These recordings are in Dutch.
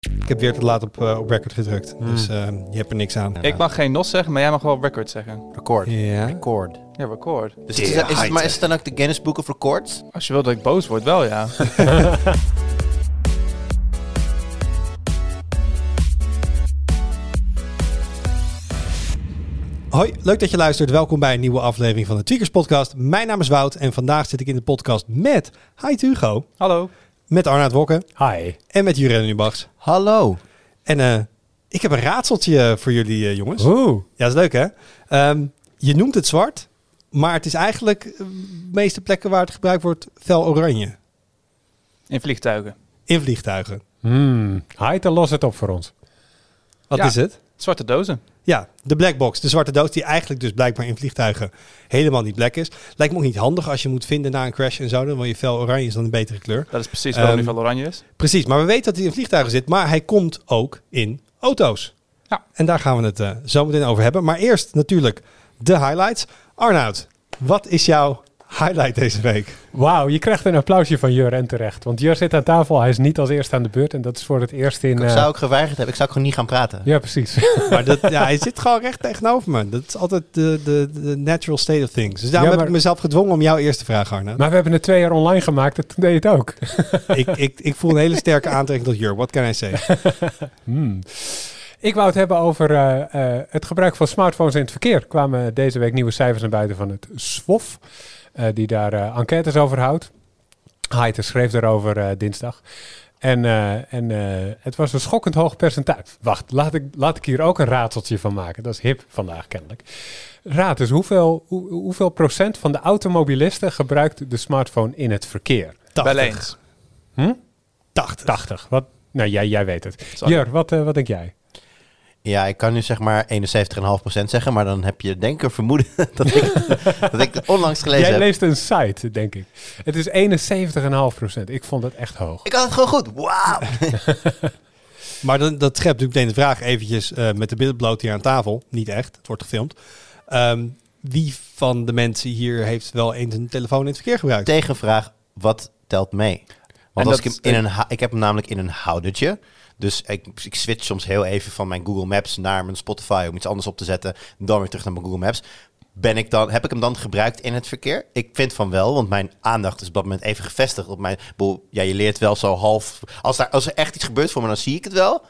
Ik heb weer te laat op, eh, op record gedrukt. Dus eh, je hebt er niks aan. Ik mag geen NOS zeggen, maar jij mag wel record zeggen. Record. Ja. Record. Ja, record. Dus is, is het, maar is het dan ook de Guinness Book of Records? Als je wil dat ik boos word, wel ja. Hoi, leuk dat je luistert. Welkom bij een nieuwe aflevering van de Tweakers Podcast. Mijn naam is Wout en vandaag zit ik in de podcast met Hi Hugo, Hallo. Met Arnaud Wokke Hi. en met Jurgen Nubachs. Hallo. En eh, ik heb een raadseltje voor jullie eh, jongens. Oeh. Ja, dat is leuk hè. Ehm, je noemt het zwart, maar het is eigenlijk eh, de meeste plekken waar het gebruikt wordt fel oranje. In vliegtuigen. In vliegtuigen. Hmm. Hi, dan los het op voor ons. Wat Ja. is het? Zwarte dozen. Ja, de black box, de zwarte doos die eigenlijk dus blijkbaar in vliegtuigen helemaal niet black is. Lijkt me ook niet handig als je moet vinden na een crash en zo, dan wil je fel oranje is dan een betere kleur. Dat is precies waarom Ehm, die wel oranje is. Precies, maar we weten dat hij in vliegtuigen zit, maar hij komt ook in auto's. Ja. En daar gaan we het eh, zo meteen over hebben. Maar eerst natuurlijk de highlights. Arnoud, wat is jouw highlight deze week? Wauw, je krijgt een applausje van Jur en terecht. Want Jur zit aan tafel, hij is niet als eerste aan de beurt. En dat is voor het eerst in... Ik eh, zou ook geweigerd hebben. Ik zou gewoon niet gaan praten. Ja, precies. Maar dat, ja, hij zit gewoon recht tegenover me. Dat is altijd de, de, de natural state of things. Dus daarom Ja, heb ik mezelf gedwongen om jouw eerste vraag, Arnoud. maar we hebben het twee jaar online gemaakt, toen deed je het ook. ik, ik, ik voel een hele sterke aantrekking tot Jur. What can I say? Hmm. Ik wou het hebben over eh, eh, het gebruik van smartphones in het verkeer. Er kwamen deze week nieuwe cijfers naar buiten van het SWOF, die daar eh, enquêtes over houdt. Heiter schreef daarover eh, dinsdag. En, eh, en eh, het was een schokkend hoog percentage. Wacht, laat ik, laat ik hier ook een raadseltje van maken. Dat is hip vandaag kennelijk. Raad eens, hoeveel, hoe, hoeveel procent van de automobilisten gebruikt de smartphone in het verkeer? 80. Wel eens. Hm? 80. 80. Wat? Nou, jij, jij weet het. Jur, wat, eh, wat denk jij? Ja, ik kan nu zeg maar 71,5% zeggen, maar dan heb je denk ik een vermoeden dat ik, dat ik het onlangs gelezen Jij heb. leest een site, denk ik. Het is 71,5% Ik vond het echt hoog. Ik had het gewoon goed. Wauw. Maar dan, dat schept natuurlijk meteen de vraag eventjes eh, met de billen bloot hier aan tafel. Niet echt, het wordt gefilmd. Ehm, wie van de mensen hier heeft wel eens een telefoon in het verkeer gebruikt? Tegenvraag, wat telt mee? Want En als ik, hem in een, ik heb hem namelijk in een houdertje. Dus ik, ik switch soms heel even van mijn Google Maps naar mijn Spotify om iets anders op te zetten. Dan weer terug naar mijn Google Maps. Ben ik dan, heb ik hem dan gebruikt in het verkeer? Ik vind van wel, want mijn aandacht is op dat moment even gevestigd op mijn... boel, Ja, je leert wel zo half... Als, daar, als er echt iets gebeurt voor me, dan zie ik het wel.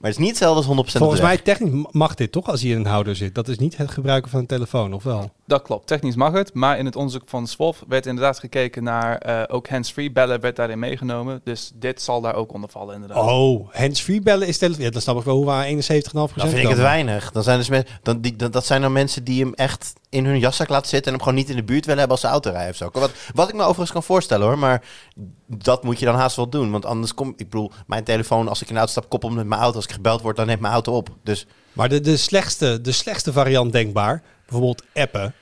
Maar het is niet hetzelfde als 100% Volgens mij technisch mag dit toch als in een houder zit. Dat is niet het gebruiken van een telefoon, of wel? Dat klopt. Technisch mag het. Maar in het onderzoek van SWOF werd inderdaad gekeken naar eh, ook hands-free bellen werd daarin meegenomen. Dus dit zal daar ook onder vallen inderdaad. Oh, hands-free bellen is telefoon. Ja, dan snap ik wel hoe we aan 71,5% Dan vind ik het weinig. Dan zijn dus men, dan, die, dan, dat zijn dan mensen die hem echt in hun jaszak laten zitten en hem gewoon niet in de buurt willen hebben als ze auto rijden of zo. Wat, wat ik me overigens kan voorstellen hoor, maar dat moet je dan haast wel doen. Want anders kom ik bedoel, mijn telefoon, als ik in de auto stap, koppel met mijn auto. Als ik gebeld word, dan neemt mijn auto op. Dus Maar de, de, slechtste, de slechtste variant denkbaar, bijvoorbeeld appen.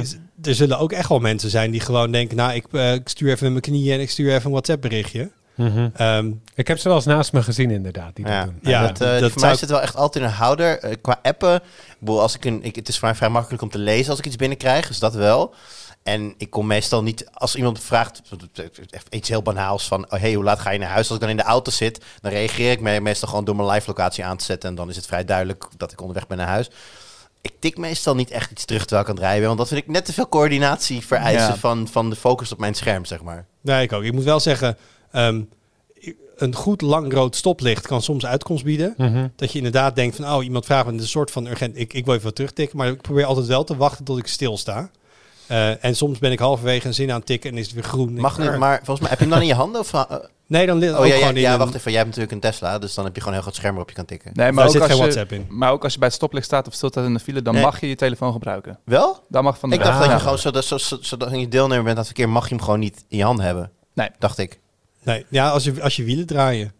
Is- er zullen ook echt wel mensen zijn die gewoon denken... nou, ik, eh, ik stuur even met mijn knieën en ik stuur even een WhatsApp-berichtje. Mhm. Ehm, Ik heb ze wel eens naast me gezien, inderdaad. Die ja, dat doen. Ja, ja dat, eh, dat voor mij zit wel echt altijd in een houder. Eh, qua appen, ik bedoel, als ik een, ik, het is voor mij vrij makkelijk om te lezen als ik iets binnenkrijg, dus dat wel. En ik kom meestal niet, als iemand vraagt, iets heel banaals van, oh, hey, hoe laat ga je naar huis? Als ik dan in de auto zit, dan reageer ik me meestal gewoon door mijn live locatie aan te zetten. En dan is het vrij duidelijk dat ik onderweg ben naar huis. Ik tik meestal niet echt iets terug terwijl ik aan het rijden ben, want dat vind ik net te veel coördinatie vereisen Ja. van, van de focus op mijn scherm, zeg maar. Nee, ik ook. Ik moet wel zeggen, ehm, een goed lang rood stoplicht kan soms uitkomst bieden. Mhm. Dat je inderdaad denkt van, oh, iemand vraagt me een soort van urgent, ik, ik wil even wat terugtikken. Maar ik probeer altijd wel te wachten tot ik stilsta. Eh en soms ben ik halverwege een zin aan het tikken en is het weer groen. Mag nu, maar volgens mij, heb je hem dan in je handen? Of, eh, Nee, dan li- ook oh ja, ja, gewoon ja wacht even, jij hebt natuurlijk een Tesla, dus dan heb je gewoon een heel groot scherm waarop je kan tikken. Nee, maar Daar ook, zit als geen je, WhatsApp in. maar ook als je bij het stoplicht staat of stilstaat in de file, dan Nee. mag je je telefoon gebruiken. Wel? Dat mag van de Ik dacht Ah. dat je gewoon, zodat, zo, zo, zodat je deelnemer bent aan het verkeer, mag je hem gewoon niet in je hand hebben. Nee. Dacht ik. Nee, ja, als je, als je wielen draaien.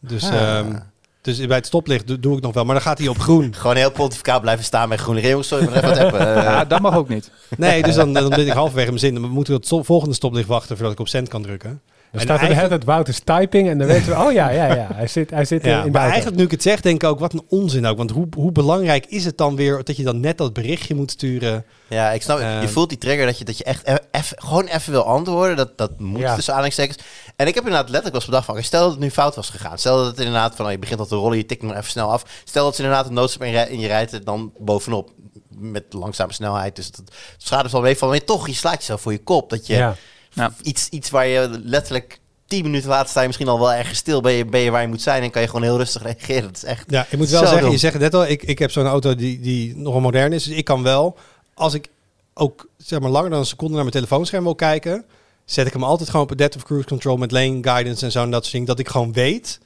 Dus, Ah. ehm, dus bij het stoplicht doe, doe ik nog wel, maar dan gaat hij op groen. Gewoon heel pontificaal blijven staan bij groene regels. Sorry, maar even wat appen. Ja, dat mag ook niet. Nee, dus dan, dan ben ik halverwege mijn zin. Dan moet ik tot het volgende stoplicht wachten voordat ik op cent kan drukken. Dan En staat er de hele eigenlijk- tijd Wout is typing en dan weten we, oh ja, ja, ja, hij zit, hij zit Ja, in de maar eigenlijk nu ik het zeg, denk ik ook, wat een onzin ook. Want hoe, hoe belangrijk is het dan weer dat je dan net dat berichtje moet sturen? Ja, ik snap. Ehm. je voelt die trigger dat je, dat je echt e- eff- gewoon even wil antwoorden. Dat, dat moet Ja. tussen aanhalingstekens. En ik heb inderdaad letterlijk wel eens bedacht van... stel dat het nu fout was gegaan. Stel dat het inderdaad van... oh, je begint al te rollen, je tikt hem maar even snel af. Stel dat ze inderdaad een noodstop in, in je rijdt... dan bovenop met langzame snelheid. Dus dat schade wel mee van... maar toch, je slaat jezelf voor je kop. Dat je ja. Ja. iets, iets waar je letterlijk... 10 minuten later sta je misschien al wel ergens stil. Ben je, ben je waar je moet zijn en kan je gewoon heel rustig reageren. Dat is echt. Ja, ik moet wel zeggen, dom. je zegt het net al, ik, ik heb zo'n auto die, die nogal modern is. Dus ik kan wel, als ik ook zeg maar langer dan een seconde naar mijn telefoonscherm wil kijken, zet ik hem altijd gewoon op adaptive cruise control met lane guidance en zo en dat soort dingen. Dat ik gewoon weet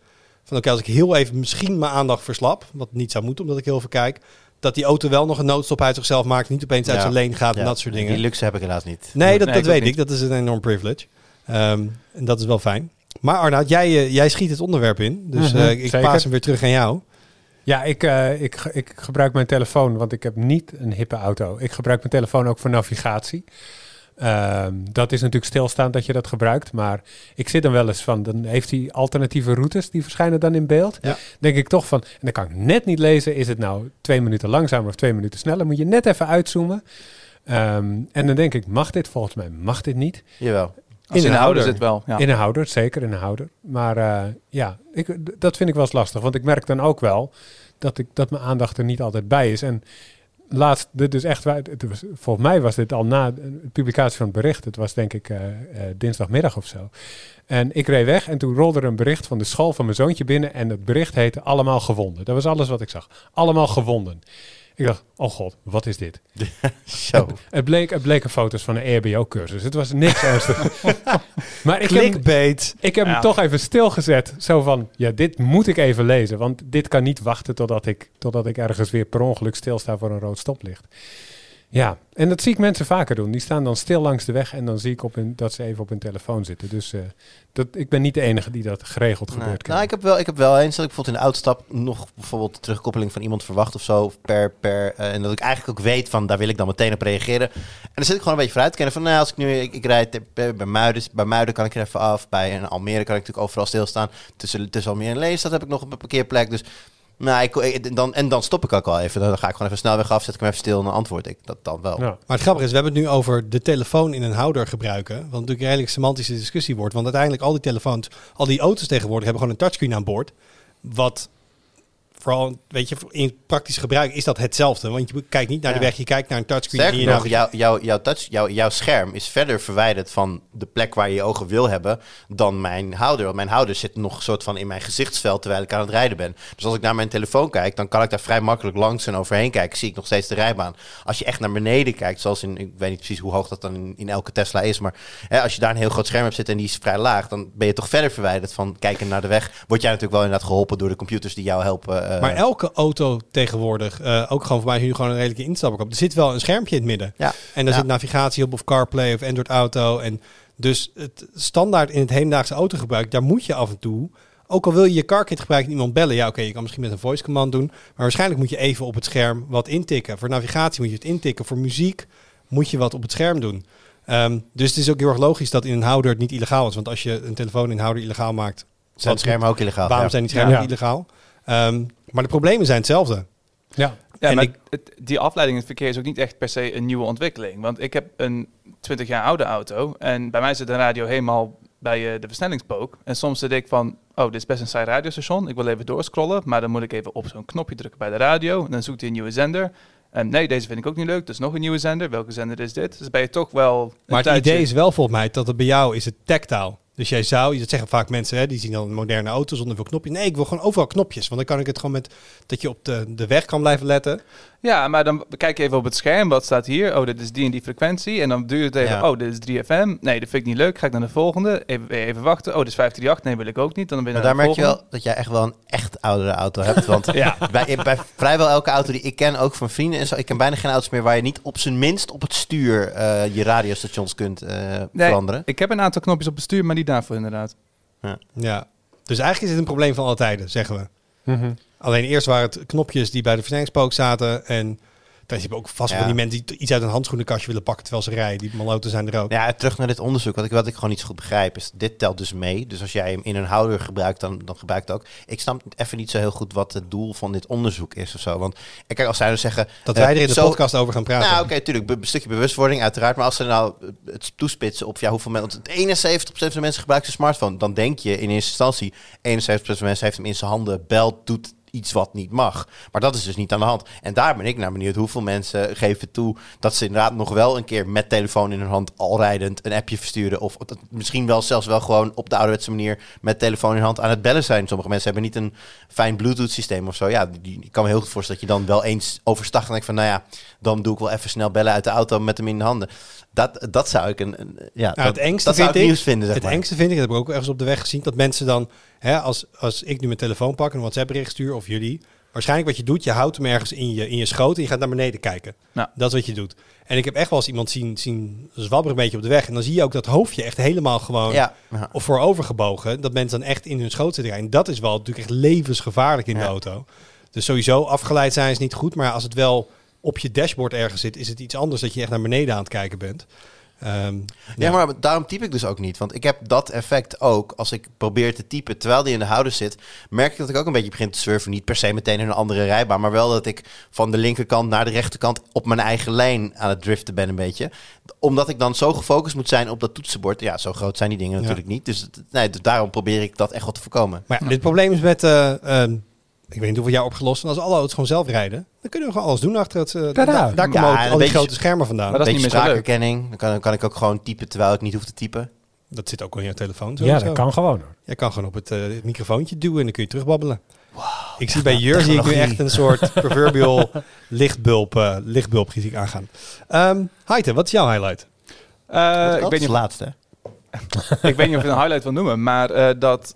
van oké, als ik heel even misschien mijn aandacht verslap, wat niet zou moeten omdat ik heel veel kijk, dat die auto wel nog een noodstop uit zichzelf maakt, niet opeens uit zijn lane gaat en dat soort dingen. Die luxe heb ik helaas niet. Nee, dat, Nee, dat ik weet niet. ik. Dat is een enorm privilege. Ehm, en dat is wel fijn. Maar Arnoud, jij, eh, jij schiet het onderwerp in. Dus Mhm, eh, ik zeker. paas hem weer terug aan jou. Ja, ik, eh, ik, ik gebruik mijn telefoon, want ik heb niet een hippe auto. Ik gebruik mijn telefoon ook voor navigatie. Ehm, dat is natuurlijk stilstaand dat je dat gebruikt. Maar ik zit dan wel eens van, dan heeft hij alternatieve routes, die verschijnen dan in beeld. Ja. Denk ik toch van, en dan kan ik net niet lezen, is het nou twee minuten langzamer of twee minuten sneller? Moet je net even uitzoomen. Ehm, en dan denk ik, mag dit? Volgens mij mag dit niet. Jawel. Als In een de houder zit wel. Ja. In een houder, zeker in een houder. Maar eh, ja, ik, dat vind ik wel eens lastig. Want ik merk dan ook wel dat, ik, dat mijn aandacht er niet altijd bij is. En laatst, dit is echt, volgens mij was dit al na de publicatie van het bericht. Het was denk ik eh, eh, dinsdagmiddag of zo. En ik reed weg en toen rolde er een bericht van de school van mijn zoontje binnen. En het bericht heette Allemaal gewonden. Dat was alles wat ik zag. Allemaal gewonden. Ik dacht, oh god, wat is dit? Zo. Het bleek, het bleken foto's van een EHBO-cursus. Het was niks ernstigs. maar ik heb, Clickbait. ik heb Ja. hem toch even stilgezet. Zo van, ja, dit moet ik even lezen. Want dit kan niet wachten totdat ik, totdat ik ergens weer per ongeluk stilsta voor een rood stoplicht. Ja, en dat zie ik mensen vaker doen. Die staan dan stil langs de weg en dan zie ik op hun, dat ze even op hun telefoon zitten. Dus eh, dat, ik ben niet de enige die dat geregeld Nee. gebeurt. Nou, ik heb wel, ik heb wel eens dat ik bijvoorbeeld in de uitstap nog bijvoorbeeld de terugkoppeling van iemand verwacht of zo per per eh, en dat ik eigenlijk ook weet van daar wil ik dan meteen op reageren. En dan zit ik gewoon een beetje vooruit te kennen van nou als ik nu ik, ik rijd bij, Muiden, bij Muiden kan ik er even af, bij Almere kan ik natuurlijk overal stilstaan. Tussen tussen Almere en Lelystad heb ik nog een parkeerplek, dus nou, ik, dan, en dan stop ik ook al even. Dan ga ik gewoon even snelweg af, zet ik hem even stil en dan antwoord ik dat dan wel. Ja. Maar het grappige is, we hebben het nu over de telefoon in een houder gebruiken. Wat natuurlijk een redelijk semantische discussie wordt. Want uiteindelijk al die telefoons, al die auto's tegenwoordig hebben gewoon een touchscreen aan boord. Wat vooral, weet je, in praktisch gebruik is dat hetzelfde. Want je kijkt niet naar de weg, je kijkt naar een touchscreen. Sterker nog, jouw, jouw, jouw, touch, jouw, jouw scherm is verder verwijderd van de plek waar je je ogen wil hebben dan mijn houder. Want mijn houder zit nog een soort van in mijn gezichtsveld terwijl ik aan het rijden ben. Dus als ik naar mijn telefoon kijk, dan kan ik daar vrij makkelijk langs en overheen kijken. Zie ik nog steeds de rijbaan. Als je echt naar beneden kijkt, zoals in, ik weet niet precies hoe hoog dat dan in, in elke Tesla is, maar hè, als je daar een heel groot scherm hebt zitten en die is vrij laag, dan ben je toch verder verwijderd van kijken naar de weg. Word jij natuurlijk wel inderdaad geholpen door de computers die jou helpen. Eh, Maar elke auto tegenwoordig, eh, ook gewoon voor mij nu gewoon een redelijke instapper op. Er zit wel een schermpje in het midden. Ja. En daar Ja. zit navigatie op of CarPlay of Android Auto. En dus het standaard in het hedendaagse autogebruik, daar moet je af en toe, ook al wil je je CarKit gebruiken en iemand bellen, ja oké, je kan misschien met een voice command doen, maar waarschijnlijk moet je even op het scherm wat intikken. Voor navigatie moet je het intikken, voor muziek moet je wat op het scherm doen. Ehm, dus het is ook heel erg logisch dat in een houder het niet illegaal is. Want als je een telefoon in een houder illegaal maakt, zijn schermen ook illegaal. waarom ja. zijn die schermen Ja. illegaal? Ehm, maar de problemen zijn hetzelfde. Ja, Ja, En maar ik- het- die afleiding in het verkeer is ook niet echt per se een nieuwe ontwikkeling. Want ik heb een 20 jaar oude auto en bij mij zit een radio helemaal bij eh, de versnellingspook. En soms zit ik van, oh, dit is best een saai radiostation. Ik wil even doorscrollen, maar dan moet ik even op zo'n knopje drukken bij de radio. En dan zoekt hij een nieuwe zender. En nee, deze vind ik ook niet leuk, dus nog een nieuwe zender. Welke zender is dit? Dus ben je toch wel Maar het tijdje- idee is wel volgens mij dat het bij jou is het tactaal. Dus jij zou, dat zeggen vaak mensen, hè, die zien dan een moderne auto zonder veel knopjes. Nee, ik wil gewoon overal knopjes. Want dan kan ik het gewoon met dat je op de, de weg kan blijven letten. Ja, maar dan kijk je even op het scherm. Wat staat hier? Oh, dit is die en die frequentie. En dan duurt het even. Ja. Oh, dit is 3FM. Nee, dat vind ik niet leuk. Ga ik naar de volgende. Even, even wachten. Oh, dit is 538. Nee, wil ik ook niet. Dan ben je Maar daar merk je wel dat jij echt wel een echt oudere auto hebt. Want Ja. bij, bij vrijwel elke auto die ik ken, ook van vrienden en zo, ik ken bijna geen auto's meer waar je niet op zijn minst op het stuur eh, je radiostations kunt eh, veranderen. Ik heb een aantal knopjes op het stuur, maar niet daarvoor inderdaad. Ja. Dus eigenlijk is het een probleem van alle tijden, zeggen we. Mhm. Alleen eerst waren het knopjes die bij de versnellingspook zaten. En Dat je ook vast Ja. van die mensen die iets uit een handschoenenkastje willen pakken terwijl ze rijden. Die maloten zijn er ook. Ja, terug naar dit onderzoek. Wat ik, wat ik gewoon niet zo goed begrijp is, dit telt dus mee. Dus als jij hem in een houder gebruikt, dan, dan gebruikt het ook. Ik snap even niet zo heel goed wat het doel van dit onderzoek is of zo. Want eh, kijk, als zij dus zeggen... Dat eh, wij er in de zo- podcast over gaan praten. Nou, oké, tuurlijk. Een stukje bewustwording, uiteraard. Maar als ze nou het toespitsen op ja, hoeveel mensen... Want 71% van de mensen gebruikt zijn smartphone. Dan denk je in eerste instantie... 71% van de mensen heeft hem in zijn handen, belt, doet iets wat niet mag. Maar dat is dus niet aan de hand. En daar ben ik naar benieuwd hoeveel mensen geven toe... dat ze inderdaad nog wel een keer met telefoon in hun hand... al rijdend een appje versturen. Of misschien wel zelfs wel gewoon op de ouderwetse manier... met telefoon in hand aan het bellen zijn. Sommige mensen hebben niet een fijn Bluetooth systeem of zo. Ja, die, ik kan me heel goed voorstellen dat je dan wel eens overstag... en denk van, nou ja, dan doe ik wel even snel bellen uit de auto met hem in de handen. Dat, dat zou ik een, een- ja, Nou, dat, het engste dat vind ik ik, nieuws vinden, zeg het maar. engste vind ik, dat heb ik ook ergens op de weg gezien, dat mensen dan, hè, als, als ik nu mijn telefoon pak en een WhatsApp bericht stuur, of jullie, waarschijnlijk wat je doet, je houdt hem ergens in je, in je schoot en je gaat naar beneden kijken. Ja. Dat is wat je doet. En ik heb echt wel eens iemand zien, zien zwabberen een beetje op de weg en dan zie je ook dat hoofdje echt helemaal gewoon Ja, ja. of voorover gebogen, dat mensen dan echt in hun schoot zitten. En dat is wel natuurlijk echt levensgevaarlijk in de auto. Dus sowieso afgeleid zijn is niet goed, maar als het wel op je dashboard ergens zit, is het iets anders dat je echt naar beneden aan het kijken bent. Ehm, Ja, maar daarom typ ik dus ook niet. Want ik heb dat effect ook als ik probeer te typen terwijl die in de houder zit. Merk ik dat ik ook een beetje begin te surfen. Niet per se meteen in een andere rijbaan. Maar wel dat ik van de linkerkant naar de rechterkant op mijn eigen lijn aan het driften ben een beetje. Omdat ik dan zo gefocust moet zijn op dat toetsenbord. Ja, zo groot zijn die dingen Ja. natuurlijk niet. Dus, nee, daarom probeer ik dat echt wel te voorkomen. Maar ja, dit probleem is met, eh, ehm, ik weet niet hoeveel jaar opgelost. En als alle auto's gewoon zelf rijden, dan kunnen we gewoon alles doen achter het. eh, daar, daar komen Ja, ook een al die beetje- grote schermen vandaan. Maar Dat, dat is Beetje niet meer spraakherkenning. Dan kan, dan kan ik ook gewoon typen terwijl ik niet hoef te typen. zit ook al in je telefoon. Ja, dat kan gewoon hoor. Je kan gewoon op het, eh, het microfoontje duwen en dan kun je terugbabbelen. ik zie bij Jur zie ik nu echt een soort proverbial zie ik aangaan. Ehm Heite, wat is jouw highlight? Eh, dat ik, de niet, laatste. ik weet niet of je een highlight wil noemen, maar eh, dat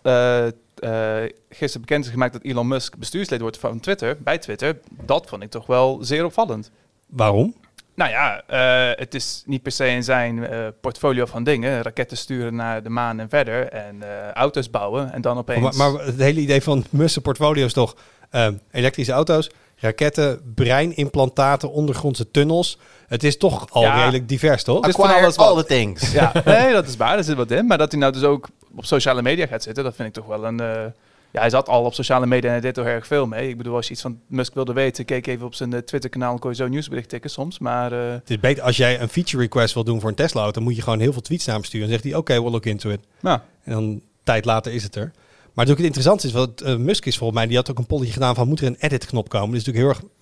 eh, gisteren bekend is gemaakt dat Elon Musk bestuurslid wordt van Twitter, bij Twitter, dat vond ik toch wel zeer opvallend. Waarom? Nou ja, eh, het is niet per se in zijn eh, portfolio van dingen. Raketten sturen naar de maan en verder. En eh, auto's bouwen. En dan opeens... Maar, maar het hele idee van Musk's portfolio is toch ehm, elektrische auto's, raketten, breinimplantaten, ondergrondse tunnels. Het is toch al Ja. redelijk divers, toch? Dus van Acquire alles wat- all the things. Ja, nee, dat is waar. Daar zit wat in. Maar dat hij nou dus ook op sociale media gaat zitten, dat vind ik toch wel een... eh, ja, hij zat al op sociale media en hij deed toch erg veel mee. Ik bedoel, als je iets van Musk wilde weten, keek even op zijn eh, Twitter-kanaal, kon je zo nieuwsbericht tikken soms. Maar eh, Het is beter, als jij een feature request wil doen voor een Tesla-auto, moet je gewoon heel veel tweets naar hem sturen. En zegt hij, oké, we'll look into it. nou, En dan een tijd later is het er. Maar natuurlijk het interessante is, wat Musk is volgens mij, die had ook een polletje gedaan van, moet er een edit-knop komen? Dat is natuurlijk heel erg,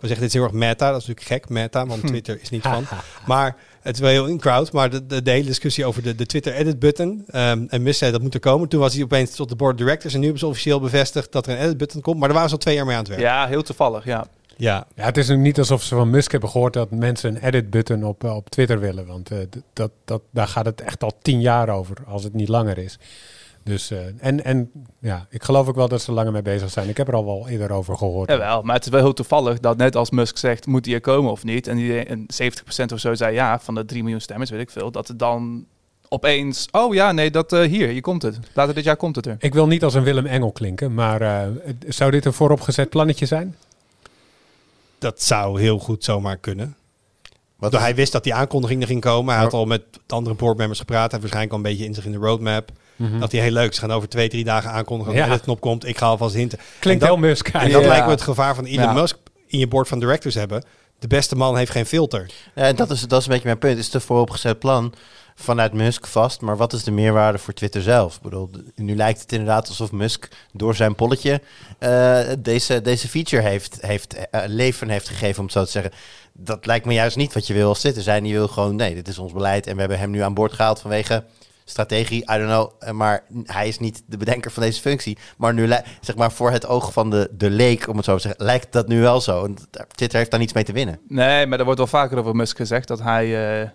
wil zeggen, dit is heel erg meta. Dat is natuurlijk gek, meta, want Twitter is niet van. Maar het is wel heel in crowd. Maar de, de, de hele discussie over de, de Twitter edit button. ehm, en Musk zei dat moet er komen. Toen was hij opeens tot de board of directors. En nu hebben ze officieel bevestigd dat er een edit button komt. Maar daar waren ze al twee jaar mee aan het werken. ja, heel toevallig, ja. Ja, Ja, het is nu niet alsof ze van Musk hebben gehoord dat mensen een edit-button op, eh, op Twitter willen. Want eh, dat, dat, daar gaat het echt al tien jaar over, als het niet langer is. Dus, eh, en, en ja, ik geloof ook wel dat ze langer mee bezig zijn. Ik heb er al wel eerder over gehoord. Jawel, maar het is wel heel toevallig dat net als Musk zegt, moet hij er komen of niet? En, die, en 70% of zo zei ja, van de 3 miljoen stemmers, weet ik veel. Dat het dan opeens, oh ja, nee, dat eh, hier, hier komt het. Later dit jaar komt het er. Ik wil niet als een Willem Engel klinken, maar eh, zou dit een vooropgezet plannetje zijn? dat zou heel goed zomaar kunnen. Wat hij wist dat die aankondiging er ging komen. Hij had al met de andere boardmembers gepraat. Hij heeft waarschijnlijk al een beetje in zich in de roadmap. Mhm. Dat hij heel leuk is. Ze gaan over twee, drie dagen aankondigen dat Ja. een knop komt. Ik ga alvast hinten. Klinkt dat- heel Musk. En dat Ja. lijkt me het gevaar van Elon Ja. Musk in je board van directors hebben. De beste man heeft geen filter. Ja, en dat is, dat is een beetje mijn punt. Het is een vooropgezet plan vanuit Musk vast. Maar wat is de meerwaarde voor Twitter zelf? Ik bedoel, nu lijkt het inderdaad alsof Musk door zijn polletje eh, deze, deze feature heeft, heeft eh, leven heeft gegeven, om het zo te zeggen. Dat lijkt me juist niet wat je wil als Twitter zijn. Die wil gewoon, nee, dit is ons beleid. En we hebben hem nu aan boord gehaald vanwege strategie, I don't know. Eh, Maar hij is niet de bedenker van deze functie. Maar nu, zeg maar, voor het oog van de, de leek, om het zo te zeggen, lijkt dat nu wel zo. En Twitter heeft daar niets mee te winnen. Nee, maar er wordt wel vaker over Musk gezegd dat hij eh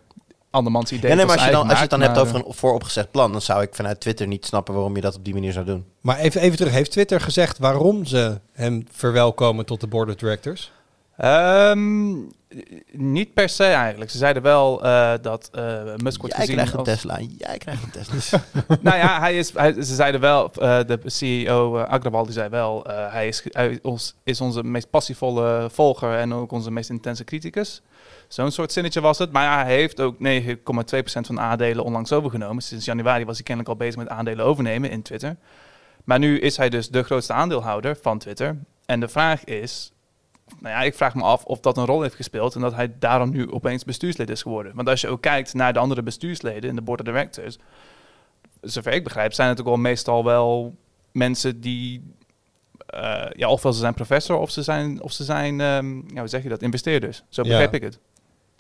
andermans idee Ja, nee, maar als je, dan, als je het dan hebt over een vooropgezet plan, dan zou ik vanuit Twitter niet snappen waarom je dat op die manier zou doen. Maar even, even terug. Heeft Twitter gezegd waarom ze hem verwelkomen tot de board of directors? eh, ehm, Niet per se eigenlijk. Ze zeiden wel eh, dat eh Musk wordt Jij gezien krijgt een als- Tesla, jij krijgt een Tesla. nou ja, hij is, hij, ze zeiden wel, eh, de CEO uh, Agrawal die zei wel, hij, is, hij ons, is onze meest passievolle volger en ook onze meest intense criticus. Zo'n soort zinnetje was het. Maar ja, hij heeft ook 9,2% van de aandelen onlangs overgenomen. Sinds januari was hij kennelijk al bezig met aandelen overnemen in Twitter. Maar nu is hij dus de grootste aandeelhouder van Twitter. En de vraag is, nou ja, ik vraag me af of dat een rol heeft gespeeld en dat hij daarom nu opeens bestuurslid is geworden. Want als je ook kijkt naar de andere bestuursleden in de board of directors, zover ik begrijp, zijn het ook wel meestal wel mensen die, eh, ja, ofwel ze zijn professor of ze zijn, of ze zijn, ehm, ja, hoe zeg je dat, investeerders. Zo Ja. begrijp ik het.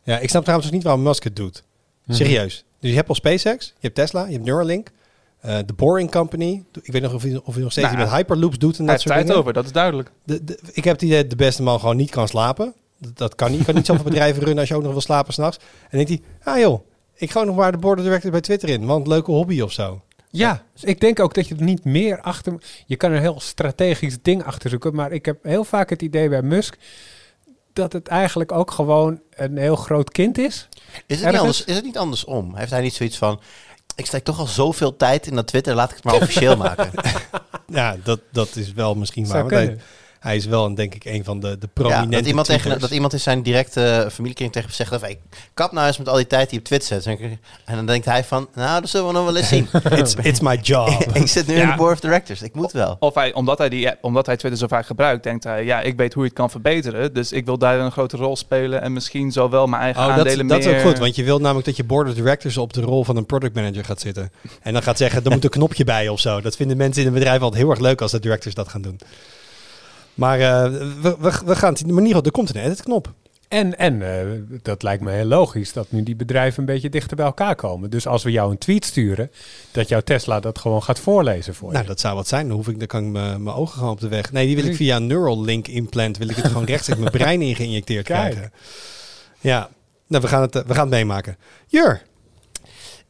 Ja, ik snap trouwens ook niet waarom Musk het doet. Mhm. Serieus. Dus je hebt al SpaceX, je hebt Tesla, je hebt Neuralink, eh, de Boring Company. Ik weet nog of hij, of hij nog steeds Nou, iets met Hyperloops doet en dat soort tijd dingen. over, dat is duidelijk. De, de- ik heb het idee dat de beste man gewoon niet kan slapen. Dat, dat kan niet. Je kan niet zoveel bedrijven runnen als je ook nog wil slapen s'nachts. En denkt hij, ah joh, ik ga nog maar de board of directors bij Twitter in. Want leuke hobby of zo. Ja, dus ik denk ook dat je er niet meer achter... Je kan een heel strategisch ding achter zoeken, maar ik heb heel vaak het idee bij Musk dat het eigenlijk ook gewoon een heel groot kind is. Is het, niet anders, is het niet andersom? Heeft hij niet zoiets van... Ik steek toch al zoveel tijd in dat Twitter, laat ik het maar officieel maken. Ja, dat, dat is wel misschien waar. Zou hij, is wel, een, denk ik, een van de, de Ja, prominente dat, iemand tegen, dat iemand in zijn directe familiekring tegen hem zegt... Van, hey, kap nou eens met al die tijd die je op Twitter zet. En dan denkt hij van... Nou, dat zullen we nog wel eens zien. It's, it's my job. ik zit nu in Ja. de board of directors. Ik moet wel. Of hij, omdat, hij die, omdat hij Twitter zo vaak gebruikt, denkt hij, ja, ik weet hoe je het kan verbeteren. Dus ik wil daar een grote rol spelen en misschien zo wel mijn eigen Oh, dat, aandelen dat is meer... ook goed, want je wilt namelijk dat je board of directors op de rol van een product manager gaat zitten. En dan gaat zeggen, er moet een knopje bij of zo. Dat vinden mensen in een bedrijf altijd heel erg leuk als de directors dat gaan doen. Maar eh, we, we, we gaan het, in ieder geval, er komt een edit-knop. En, en eh, dat lijkt me heel logisch dat nu die bedrijven een beetje dichter bij elkaar komen. Dus als we jou een tweet sturen, dat jouw Tesla dat gewoon gaat voorlezen voor Nou, je. dat zou wat zijn. Dan hoef ik, dan kan ik mijn ogen gewoon op de weg. Nee, die wil ik via een Neuralink implant, wil ik het gewoon rechtstreeks mijn brein in geïnjecteerd Kijk. krijgen. Ja, nou, we gaan het, eh, we gaan het meemaken. Jur,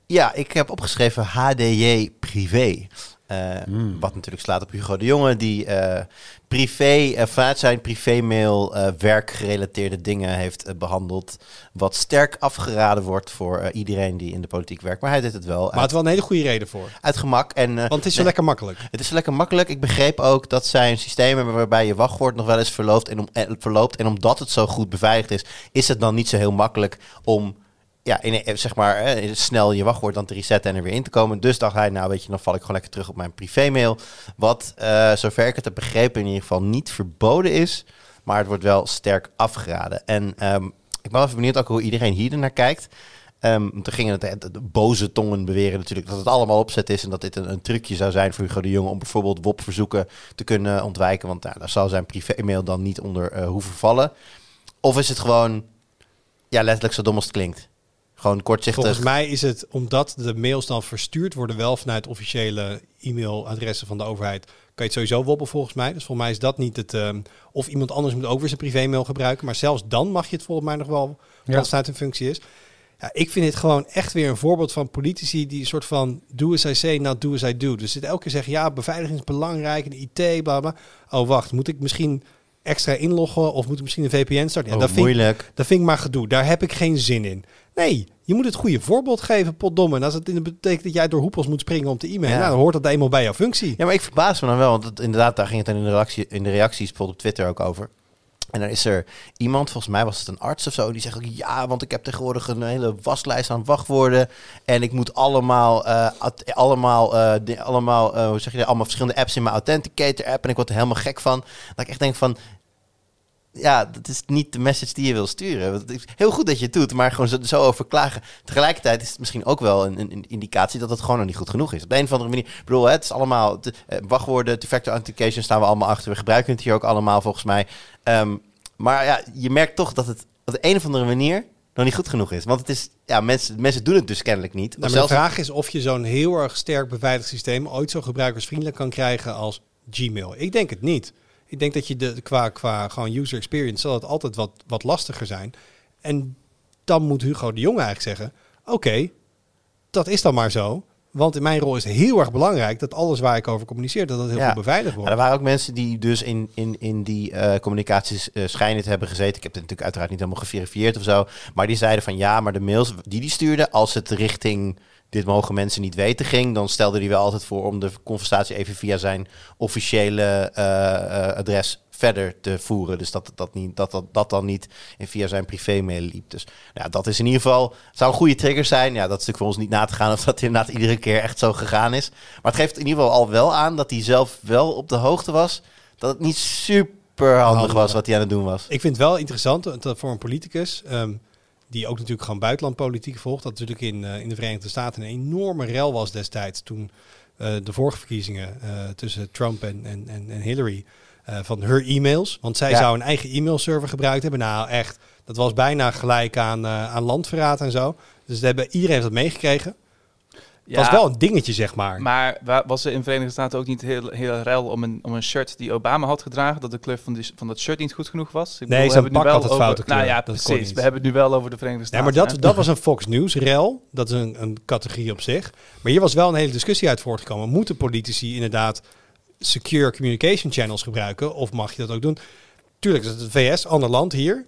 Ja, ik heb opgeschreven HDJ privé. Eh, Hmm. Wat natuurlijk slaat op Hugo de Jonge, die eh, privé, eh, vanuit zijn privémail werkgerelateerde dingen heeft eh, behandeld. Wat sterk afgeraden wordt voor iedereen die in de politiek werkt. Maar hij deed het wel maar uit, het wel een hele goede reden voor. uit gemak. En, Want het is zo nee, lekker makkelijk. het is lekker makkelijk. Ik begreep ook dat zij een systeem hebben waarbij je wachtwoord nog wel eens verloopt. En, om, verloopt. en omdat het zo goed beveiligd is, is het dan niet zo heel makkelijk om ja, in, eh, zeg maar, eh, snel je wachtwoord dan te resetten en er weer in te komen. Dus dacht hij, nou weet je, dan val ik gewoon lekker terug op mijn privémail. Wat, eh, zover ik het heb begrepen, in ieder geval niet verboden is. Maar het wordt wel sterk afgeraden. En ehm, ik ben even benieuwd ook hoe iedereen hier naar kijkt. Ehm toen gingen het, de, boze tongen beweren natuurlijk dat het allemaal opzet is en dat dit een, een trucje zou zijn voor Hugo de Jonge om bijvoorbeeld WOP-verzoeken te kunnen ontwijken, want nou, daar zal zijn privé-mail dan niet onder hoeven vallen. Of is het gewoon, ja, letterlijk zo dom als het klinkt? Gewoon kortzichtig. Volgens mij is het omdat de mails dan verstuurd worden wel vanuit officiële e-mailadressen van de overheid. Kan je het sowieso wobbelen volgens mij. Dus volgens mij is dat niet het... ehm, of iemand anders moet ook weer zijn privémail gebruiken. Maar zelfs dan mag je het volgens mij nog wel Ja. als het uit een functie is. Ja, ik vind dit gewoon echt weer een voorbeeld van politici die een soort van do as I say, not do as I do. Dus zit elke keer zeggen, ja, beveiliging is belangrijk en IT, bla bla. Oh, wacht, moet ik misschien extra inloggen of moet ik misschien een VPN starten? Ja, Oh, dat vind ik moeilijk. dat vind ik maar gedoe. Daar heb ik geen zin in. Nee, je moet het goede voorbeeld geven, potdomme. En als het in de betekent dat jij door hoepels moet springen om te e-mailen, Ja. nou, dan hoort dat eenmaal bij jouw functie. Ja, maar ik verbaas me dan wel, want het, inderdaad, daar ging het in de, reactie, in de reacties bijvoorbeeld op Twitter ook over. En dan is er iemand, volgens mij was het een arts of zo, die zegt ook ja, want ik heb tegenwoordig een hele waslijst aan wachtwoorden en ik moet allemaal, eh, allemaal, eh, allemaal, eh, hoe zeg je dat, allemaal verschillende apps in mijn Authenticator app en ik word er helemaal gek van. Dat ik echt denk van, ja, dat is niet de message die je wil sturen. Want Het is heel goed dat je het doet, maar gewoon zo, zo over klagen. Tegelijkertijd is het misschien ook wel een, een, indicatie dat het gewoon nog niet goed genoeg is. Op de een of andere manier. Ik bedoel, het is allemaal te- eh, wachtwoorden, two-factor authentication staan we allemaal achter. We gebruiken het hier ook allemaal volgens mij. Ehm, maar ja, je merkt toch dat het op de een of andere manier nog niet goed genoeg is. Want het is, ja, mensen, mensen doen het dus kennelijk niet. Nou, Zelfs- de vraag is of je zo'n heel erg sterk beveiligd systeem ooit zo gebruikersvriendelijk kan krijgen als Gmail. Ik denk het niet. Ik denk dat je de, qua, qua gewoon user experience zal het altijd wat, wat lastiger zijn. En dan moet Hugo de Jonge eigenlijk zeggen, oké, dat is dan maar zo. Want in mijn rol is het heel erg belangrijk dat alles waar ik over communiceer, dat dat heel Ja. goed beveiligd Maar wordt. er waren ook mensen die dus in, in, in die eh, communicaties eh, schijnen te hebben gezeten. Ik heb het natuurlijk uiteraard niet helemaal geverifieerd of zo. Maar die zeiden van ja, maar de mails die die stuurde, als het richting dit mogen mensen niet weten ging, dan stelde hij wel altijd voor om de conversatie even via zijn officiële eh, eh, adres verder te voeren. Dus dat dat, niet, dat, dat, dat dan niet via zijn privé-mail liep. Dus nou ja, dat is in ieder geval, zou een goede trigger zijn. Ja, dat is natuurlijk voor ons niet na te gaan of dat inderdaad iedere keer echt zo gegaan is. Maar het geeft in ieder geval al wel aan dat hij zelf wel op de hoogte was. Dat het niet super handig was wat hij aan het doen was. Ik vind het wel interessant dat voor een politicus, ehm, die ook natuurlijk gewoon buitenlandpolitiek volgt, dat natuurlijk in, eh, in de Verenigde Staten een enorme rel was destijds toen eh, de vorige verkiezingen eh, tussen Trump en, en, en, Hillary van haar e-mails. Want zij Ja. zou een eigen e-mailserver gebruikt hebben. Nou echt, dat was bijna gelijk aan, aan landverraad en zo. Dus hebben, iedereen heeft dat meegekregen. Het was wel een dingetje, zeg maar. Maar wa- was er in de Verenigde Staten ook niet heel, heel rel om een, om een shirt die Obama had gedragen, dat de kleur van, die, van dat shirt niet goed genoeg was? Ik Nee, we zijn hebben het nu pak wel had het over- foute kleur. Nou ja, Dat precies. We hebben het nu wel over de Verenigde Ja, Staten. maar dat, hè? dat was een Fox News rel. Dat is een, een categorie op zich. Maar hier was wel een hele discussie uit voortgekomen. Moeten politici inderdaad secure communication channels gebruiken? Of mag je dat ook doen? Tuurlijk, dat is het VS, ander land hier.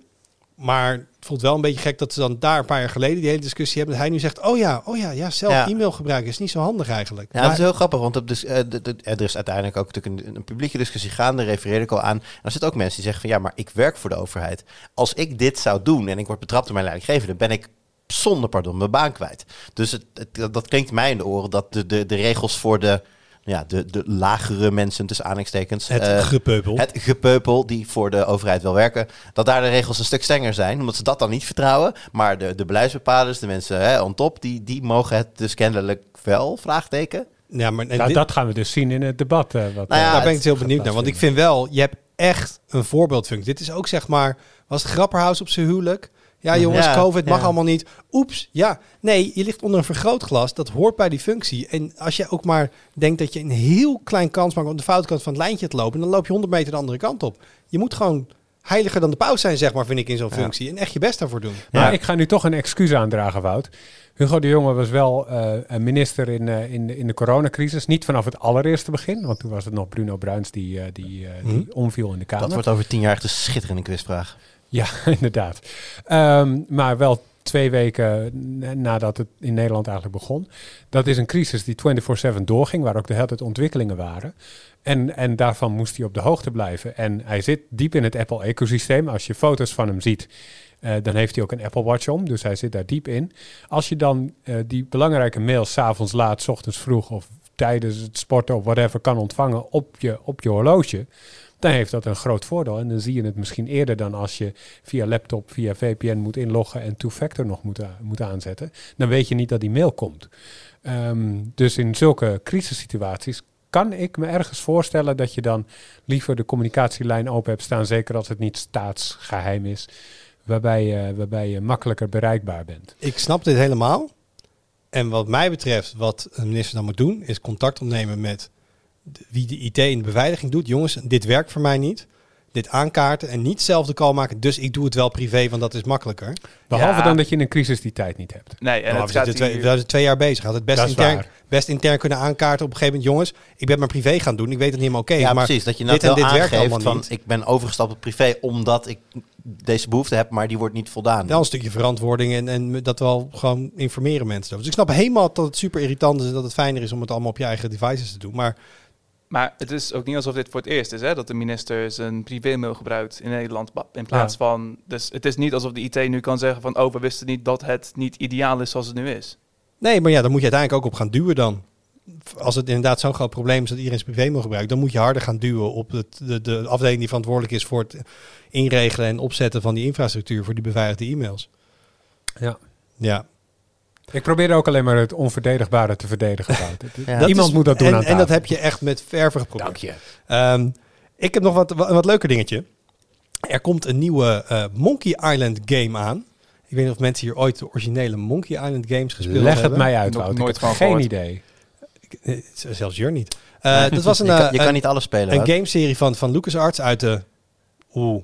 Maar het voelt wel een beetje gek dat ze dan daar een paar jaar geleden die hele discussie hebben. Dat hij nu zegt, oh ja, oh ja, ja zelf Ja. e-mail gebruiken is niet zo handig eigenlijk. Ja, dat is heel grappig, want op dus, eh, er is uiteindelijk ook natuurlijk een, een publieke discussie gaande, refereerde ik al aan. En er zitten ook mensen die zeggen van ja, maar ik werk voor de overheid. Als ik dit zou doen en ik word betrapt door mijn leidinggevende, ben ik zonder pardon mijn baan kwijt. Dus het, het- dat klinkt mij in de oren dat de, de, de regels voor de, ja, de, de lagere mensen, tussen aanhalingstekens, Het eh, gepeupel. het gepeupel die voor de overheid wel werken, dat daar de regels een stuk strenger zijn, omdat ze dat dan niet vertrouwen. Maar de, de beleidsbepalers, de mensen hè, on top, die, die mogen het dus kennelijk wel, vraagteken. ja, maar en Nou, dit- dat gaan we dus zien in het debat. eh, wat, Nou ja, eh, Daar ben ik het heel benieuwd naar. Want ik vind wel, je hebt echt een voorbeeldfunctie. Dit is ook zeg maar, was het Grapperhaus op zijn huwelijk? Ja jongens, Ja, COVID mag ja. allemaal niet. Oeps, ja. Nee, je ligt onder een vergrootglas. Dat hoort bij die functie. En als je ook maar denkt dat je een heel klein kans maakt om de foute kant van het lijntje te lopen, dan loop je 100 meter de andere kant op. Je moet gewoon heiliger dan de paus zijn, zeg maar, vind ik in zo'n Ja. functie. En echt je best daarvoor doen. Maar Ja. ik ga nu toch een excuus aandragen, Wout. Hugo de Jonge was wel eh, een minister in, eh, in, de- in de coronacrisis. Niet vanaf het allereerste begin, want toen was het nog Bruno Bruins die, eh, die, eh, die Mhm. omviel in de Kamer. Dat wordt over tien jaar echt een schitterende quizvraag. Ja, inderdaad. Ehm, maar wel twee weken na- nadat het in Nederland eigenlijk begon. Dat is een crisis die 24-7 doorging, waar ook de hele tijd ontwikkelingen waren. En, en daarvan moest hij op de hoogte blijven. En hij zit diep in het Apple-ecosysteem. Als je foto's van hem ziet, eh, dan heeft hij ook een Apple Watch om. Dus hij zit daar diep in. Als je dan eh, die belangrijke mails s'avonds laat, 's ochtends vroeg of tijdens het sporten of whatever kan ontvangen op je, op je horloge, dan heeft dat een groot voordeel. En dan zie je het misschien eerder dan als je via laptop, via VPN moet inloggen en two-factor nog moet, moet aanzetten. Dan weet je niet dat die mail komt. Ehm, dus in zulke crisissituaties kan ik me ergens voorstellen dat je dan liever de communicatielijn open hebt staan, zeker als het niet staatsgeheim is, waarbij je, waarbij je makkelijker bereikbaar bent. Ik snap dit helemaal. En wat mij betreft, wat een minister dan moet doen, is contact opnemen met wie de IT in de beveiliging doet. Jongens, dit werkt voor mij niet. Dit aankaarten en niet zelf de call maken. Dus ik doe het wel privé, want dat is makkelijker. Behalve Ja. dan dat je in een crisis die tijd niet hebt. Nee, en Nou, het we, gaat zitten twee, we zijn twee jaar bezig. Had het best intern, best intern kunnen aankaarten op een gegeven moment. Jongens, ik ben mijn privé gaan doen. Ik weet het niet helemaal oké. ja, maar precies. Dat je dit nou en wel dit werkt aangeeft allemaal van niet. ik ben overgestapt op privé omdat ik deze behoefte heb, maar die wordt niet voldaan. Wel een stukje verantwoording en, en dat wel gewoon informeren mensen. Dus ik snap helemaal dat het super irritant is en dat het fijner is om het allemaal op je eigen devices te doen. Maar Maar het is ook niet alsof dit voor het eerst is, hè, dat de minister zijn privémail gebruikt in Nederland. In plaats van, dus het is niet alsof de IT nu kan zeggen van, oh, we wisten niet dat het niet ideaal is zoals het nu is. nee, maar ja, dan moet je uiteindelijk ook op gaan duwen dan. Als het inderdaad zo'n groot probleem is dat iedereen zijn privé-mail gebruikt, dan moet je harder gaan duwen op het, de, de afdeling die verantwoordelijk is voor het inregelen en opzetten van die infrastructuur voor die beveiligde e-mails. Ja. Ja, Ik probeer ook alleen maar het onverdedigbare te verdedigen. Wout. Ja. Dat Iemand is- moet dat doen en, aan en dat heb je echt met verven geprobeerd. Dank je. Ehm, ik heb nog wat, wat, een wat leuker dingetje. Er komt een nieuwe eh, Monkey Island game aan. Ik weet niet of mensen hier ooit de originele Monkey Island games gespeeld Leg het hebben. mij uit, Wout. Ik nooit heb van geen gehoord. idee. Eh, Zelfs Jur niet. Eh, dat was een, je, kan, je kan een, niet alles spelen. een Wout. gameserie van, van LucasArts uit de... Oeh.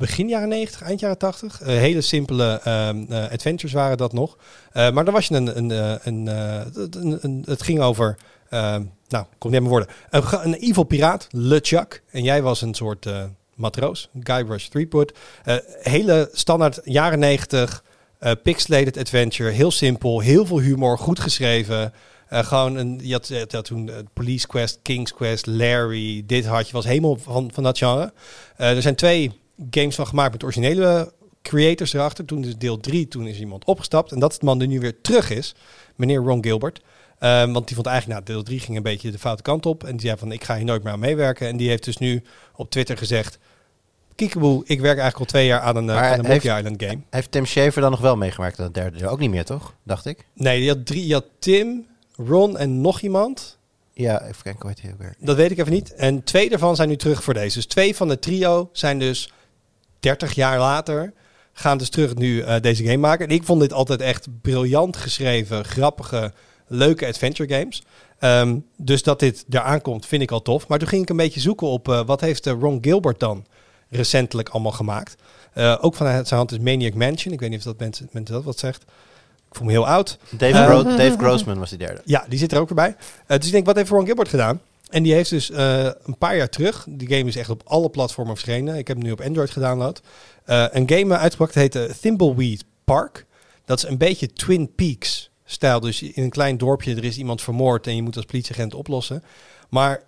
Begin jaren 90, eind jaren 80. Eh, hele simpele ehm, eh, adventures waren dat nog. Eh, maar dan was je een, een, een, een, het ging over, ehm, nou, komt niet mijn woorden, een, evil piraat, LeChuck. En jij was een soort matroos, Guybrush Threepwood. Hele standaard jaren 90, eh pixelated adventure, heel simpel, heel veel humor, goed geschreven. Gewoon een, je had, toen Police Quest, King's Quest, Larry, dit had je, was helemaal van, van dat genre. Er zijn twee games van gemaakt met originele creators erachter. Toen is deel 3, toen is iemand opgestapt. En dat is de man die nu weer terug is, meneer Ron Gilbert. Ehm, want die vond eigenlijk, nou, deel 3 ging een beetje de foute kant op. En die zei van, ik ga hier nooit meer aan meewerken. En die heeft dus nu op Twitter gezegd... Kiekeboe, ik werk eigenlijk al twee jaar aan een, eh, Maar aan een heeft- Monkey Island game. Heeft Tim Schafer dan nog wel meegemaakt aan het derde deel? Ook niet meer, toch? Dacht ik. Nee, je had, drie, je had Tim, Ron en nog iemand. Ja, even kijken hoe heet hij ook weer. Dat weet ik even niet. En twee daarvan zijn nu terug voor deze. Dus twee van het trio zijn dus 30 jaar later. Gaan dus terug nu eh, deze game maken. En ik vond dit altijd echt briljant geschreven, grappige, leuke adventure games. Ehm, dus dat dit eraan komt, vind ik al tof. Maar toen ging ik een beetje zoeken op eh, wat heeft eh, Ron Gilbert dan recentelijk allemaal gemaakt. Ook van zijn hand is Maniac Mansion. Ik weet niet of dat mensen, mensen dat wat zegt. Ik voel me heel oud. Dave, Gro- Dave Grossman was die derde. Ja, die zit er ook weer bij. Dus ik denk, wat heeft Ron Gilbert gedaan? En die heeft dus eh, een paar jaar terug, die game is echt op alle platformen verschenen. Ik heb hem nu op Android gedownload. Eh, een game uitgebracht, heet uh, Thimbleweed Park. Dat is een beetje Twin Peaks stijl. Dus in een klein dorpje, er is iemand vermoord en je moet als politieagent oplossen. Maar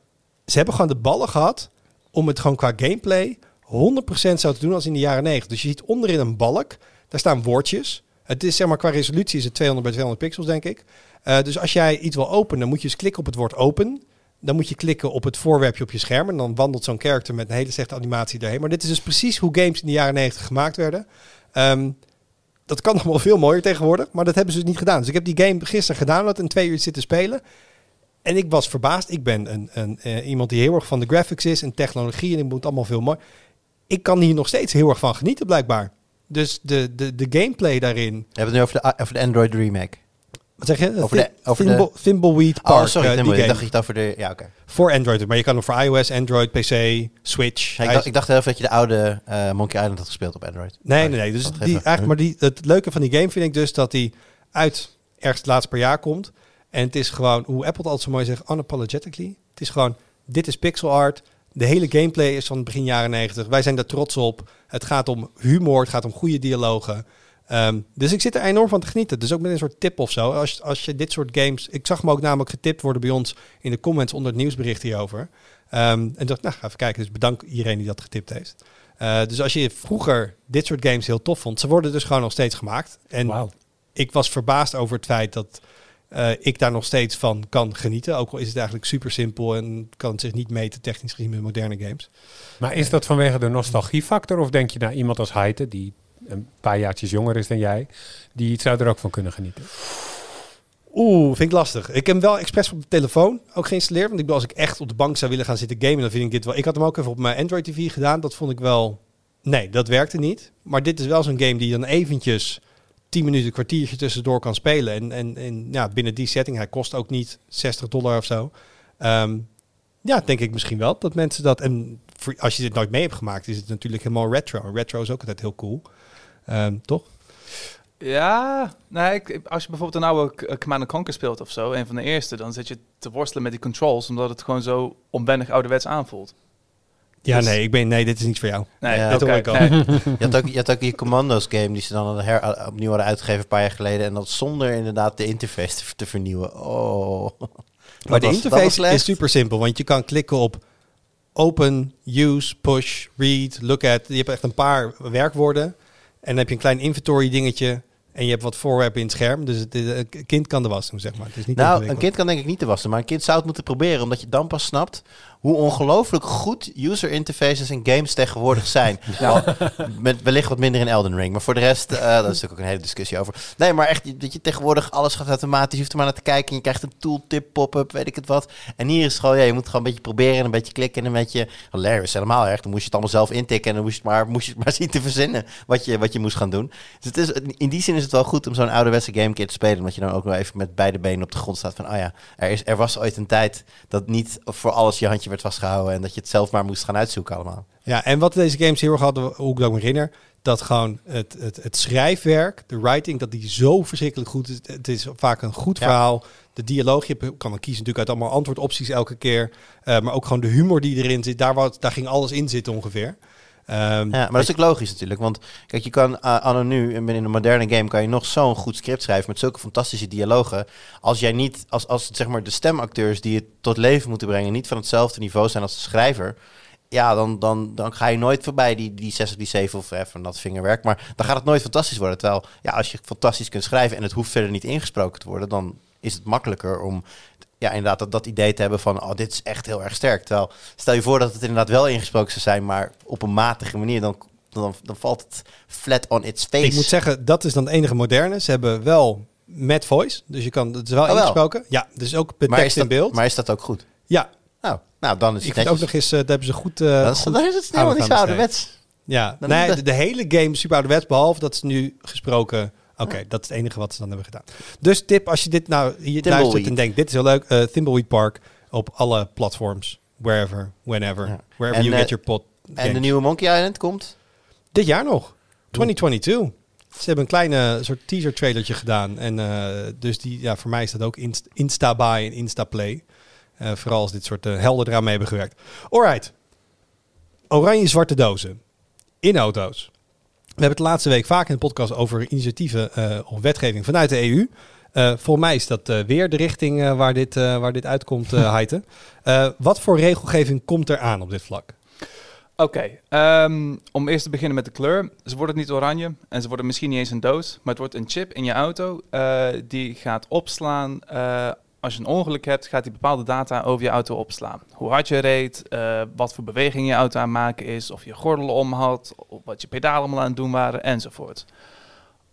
ze hebben gewoon de ballen gehad om het gewoon qua gameplay 100% zo te doen als in de jaren 90. Dus je ziet onderin een balk, daar staan woordjes. Het is zeg maar qua resolutie is het 200 bij 200 pixels, denk ik. Eh, dus als jij iets wil openen, dan moet je eens klikken op het woord open. Dan moet je klikken op het voorwerpje op je scherm. En dan wandelt zo'n character met een hele slechte animatie daarheen. Maar dit is dus precies hoe games in de jaren 90 gemaakt werden. Ehm, dat kan nog wel veel mooier tegenwoordig. Maar dat hebben ze dus niet gedaan. Dus ik heb die game gisteren gedownload en twee uur zitten spelen. En ik was verbaasd. Ik ben een, een, eh, iemand die heel erg van de graphics is en technologie. En ik moet allemaal veel mooi. Ik kan hier nog steeds heel erg van genieten, blijkbaar. Dus de, de, de gameplay daarin. We hebben het nu over de, de Android remake. Wat zeg je? Over de- over de- Thimble- Thimbleweed Park. oh, sorry. ik game. dacht dat je het over de... Ja, oké. Voor Android, maar je kan hem voor iOS, Android, PC, Switch. Ja, ik, dacht, ik dacht heel even dat je de oude eh, Monkey Island had gespeeld op Android. nee, nee, nee. Dus die, eigenlijk, maar die, het leuke van die game vind ik dus dat die uit ergens het laatst per jaar komt. En het is gewoon, hoe Apple het altijd zo mooi zegt, unapologetically. Het is gewoon, dit is pixel art. De hele gameplay is van begin jaren 90. Wij zijn daar trots op. Het gaat om humor, het gaat om goede dialogen. Ehm, dus ik zit er enorm van te genieten. Dus ook met een soort tip of zo. Als, als je dit soort games... Ik zag hem ook namelijk getipt worden bij ons in de comments onder het nieuwsbericht hierover. Ehm, en dacht, nou, ga even kijken. Dus bedankt iedereen die dat getipt heeft. Eh, dus als je vroeger dit soort games heel tof vond... ze worden dus gewoon nog steeds gemaakt. En Wauw. ik was verbaasd over het feit dat eh, ik daar nog steeds van kan genieten. Ook al is het eigenlijk super simpel en kan het zich niet meten technisch gezien met moderne games. Maar is dat vanwege de nostalgiefactor? Of denk je naar iemand als Heite, die een paar jaartjes jonger is dan jij, die zou er ook van kunnen genieten? Oeh, vind ik lastig. Ik heb hem wel expres op de telefoon ook geïnstalleerd. Want ik bedoel, als ik echt op de bank zou willen gaan zitten gamen, dan vind ik dit wel... Ik had hem ook even op mijn Android TV gedaan. Dat vond ik wel... Nee, dat werkte niet. Maar dit is wel zo'n game die je dan eventjes 10 minuten, kwartiertje tussendoor kan spelen. En, en, en ja, binnen die setting, hij kost ook niet 60 dollar of zo. Ehm, ja, denk ik misschien wel dat mensen dat... En als je dit nooit mee hebt gemaakt, is het natuurlijk helemaal retro. En retro is ook altijd heel cool. Ehm, toch? Ja, nee, ik, als je bijvoorbeeld een oude K- Command Conquer speelt of zo, een van de eerste, dan zit je te worstelen met die controls, omdat het gewoon zo onwennig ouderwets aanvoelt. Ja, Dus- nee, ik ben, nee, dit is niet voor jou. Nee, Ja, dat hoor ik al. nee. Je had ook, je had ook die Commando's game die ze dan her, opnieuw hadden uitgegeven een paar jaar geleden. En dat zonder inderdaad de interface te, te vernieuwen. Oh. Maar Dat de was- dat was interface is super simpel, want je kan klikken op open, use, push, read, look at. Je hebt echt een paar werkwoorden. En dan heb je een klein inventory dingetje. En je hebt wat voorwerpen in het scherm. Dus het een kind kan de was doen, zeg maar. Het is niet Nou, een kind kan denk ik niet te wassen, maar een kind zou het moeten proberen, omdat je dan pas snapt hoe ongelooflijk goed user interfaces in games tegenwoordig zijn. Wel, Met wellicht wat minder in Elden Ring, maar voor de rest, eh daar is natuurlijk ook een hele discussie over. Nee, maar echt, dat je tegenwoordig alles gaat automatisch, je hoeft er maar naar te kijken en je krijgt een tooltip pop-up, weet ik het wat. En hier is het gewoon, ja, je moet gewoon een beetje proberen en een beetje klikken en een beetje, hilarious, helemaal erg. Dan moest je het allemaal zelf intikken en dan moest je het maar, moest je het maar zien te verzinnen wat je, wat je moest gaan doen. Dus het is, in die zin is is het wel goed om zo'n ouderwetse game te spelen. Omdat je dan ook wel even met beide benen op de grond staat van... oh ja, er, is, er was ooit een tijd dat niet voor alles je handje werd vastgehouden... en dat je het zelf maar moest gaan uitzoeken allemaal. Ja, en wat deze games heel erg hadden, hoe ik dat me herinner, dat gewoon het, het, het schrijfwerk, de writing, dat die zo verschrikkelijk goed is. Het is vaak een goed Ja. verhaal. De dialoog, je kan dan kiezen natuurlijk uit allemaal antwoordopties elke keer. Eh, maar ook gewoon de humor die erin zit, daar, wat, daar ging alles in zitten ongeveer. Ehm, Ja, maar dat is ook logisch natuurlijk. Want kijk, je kan uh, anno nu, en in een moderne game, kan je nog zo'n goed script schrijven met zulke fantastische dialogen. Als jij niet, als, als zeg maar de stemacteurs die het tot leven moeten brengen, niet van hetzelfde niveau zijn als de schrijver. Ja, dan, dan, dan ga je nooit voorbij die, die 6 of die 7 of even dat vingerwerk. Maar dan gaat het nooit fantastisch worden. Terwijl, ja, als je fantastisch kunt schrijven en het hoeft verder niet ingesproken te worden, dan is het makkelijker om ja, inderdaad dat, dat idee te hebben van, oh, dit is echt heel erg sterk. Terwijl, stel je voor dat het inderdaad wel ingesproken zou zijn, maar op een matige manier, dan, dan, dan valt het flat on its face. Ik moet zeggen, dat is dan het enige moderne. Ze hebben wel met voice, dus je kan, het is wel Oh, wel. ingesproken. Ja, dus ook maar tekst is in dat, beeld. Maar is dat ook goed? ja, Nou, nou dan is ik het vind ook nog eens, eh, dat hebben ze goed... eh, dan, is, goed dan is het helemaal niet zo ouderwets. Ja, nee, is de, de hele game is super ouderwets, behalve dat ze nu gesproken... Oké, dat is het enige wat ze dan hebben gedaan. Dus tip, als je dit nou hier luistert en denkt, dit is heel leuk, eh Thimbleweed Park op alle platforms, wherever, whenever, Ja. wherever En, you eh, get your pot. En de nieuwe Monkey Island komt? Dit jaar nog, 2022. Ze hebben een kleine soort teaser trailertje gedaan. En eh, dus die, ja, voor mij is dat ook inst- Insta-buy en Insta-play. Eh, vooral als dit soort eh, helden eraan mee hebben gewerkt. Alright. Oranje-zwarte dozen. In auto's. We hebben het de laatste week vaak in de podcast over initiatieven eh, of wetgeving vanuit de EU. Eh voor mij is dat eh, weer de richting waar, dit, waar dit uitkomt, Heite. Eh, wat voor regelgeving komt er aan op dit vlak? Oké, ehm, om eerst te beginnen met de kleur. Ze worden niet oranje en ze worden misschien niet eens een doos, maar het wordt een chip in je auto die gaat opslaan. Als je een ongeluk hebt, gaat die bepaalde data over je auto opslaan. Hoe hard je reed, eh, wat voor beweging je auto aan het maken is, of je gordel om had, wat je pedalen allemaal aan het doen waren, enzovoort.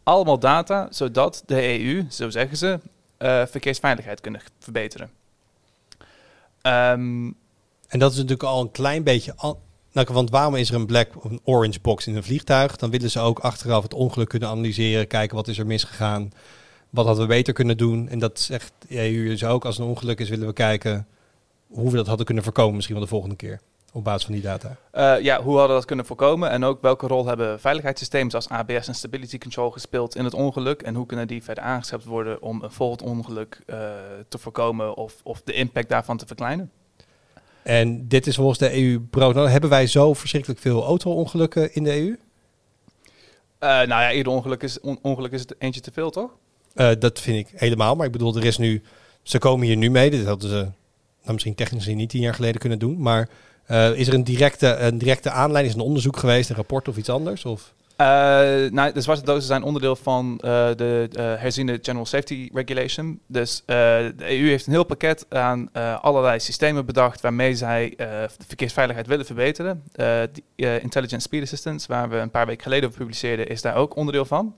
Allemaal data, zodat de EU, zo zeggen ze, eh, verkeersveiligheid kunnen verbeteren. Ehm, En dat is natuurlijk al een klein beetje. Al, want waarom is er een black of een orange box in een vliegtuig? Dan willen ze ook achteraf het ongeluk kunnen analyseren, kijken wat is er misgegaan, wat hadden we beter kunnen doen. En dat zegt EU dus ook. Als een ongeluk is, willen we kijken hoe we dat hadden kunnen voorkomen, misschien wel de volgende keer. Op basis van die data. Eh, ja, hoe hadden we dat kunnen voorkomen? En ook welke rol hebben veiligheidssystemen zoals ABS en Stability Control gespeeld in het ongeluk? En hoe kunnen die verder aangeschept worden om een volgend ongeluk eh, te voorkomen of, of de impact daarvan te verkleinen? En dit is volgens de EU brood. Hebben wij zo verschrikkelijk veel auto-ongelukken in de EU? Eh, nou ja, ieder ongeluk is, on- ongeluk is het eentje te veel, toch? Eh, dat vind ik helemaal. Maar ik bedoel, er is nu. Ze komen hier nu mee. Dit hadden ze nou, misschien technisch gezien niet tien jaar geleden kunnen doen. Maar eh, is er een directe, een directe aanleiding? Is een onderzoek geweest, een rapport of iets anders? Of? Eh, nou, de zwarte dozen zijn onderdeel van de eh, herziende General Safety Regulation. Dus de EU heeft een heel pakket aan allerlei systemen bedacht waarmee zij de verkeersveiligheid willen verbeteren. Die, Intelligent Speed Assistance, waar we een paar weken geleden over publiceerden, is daar ook onderdeel van.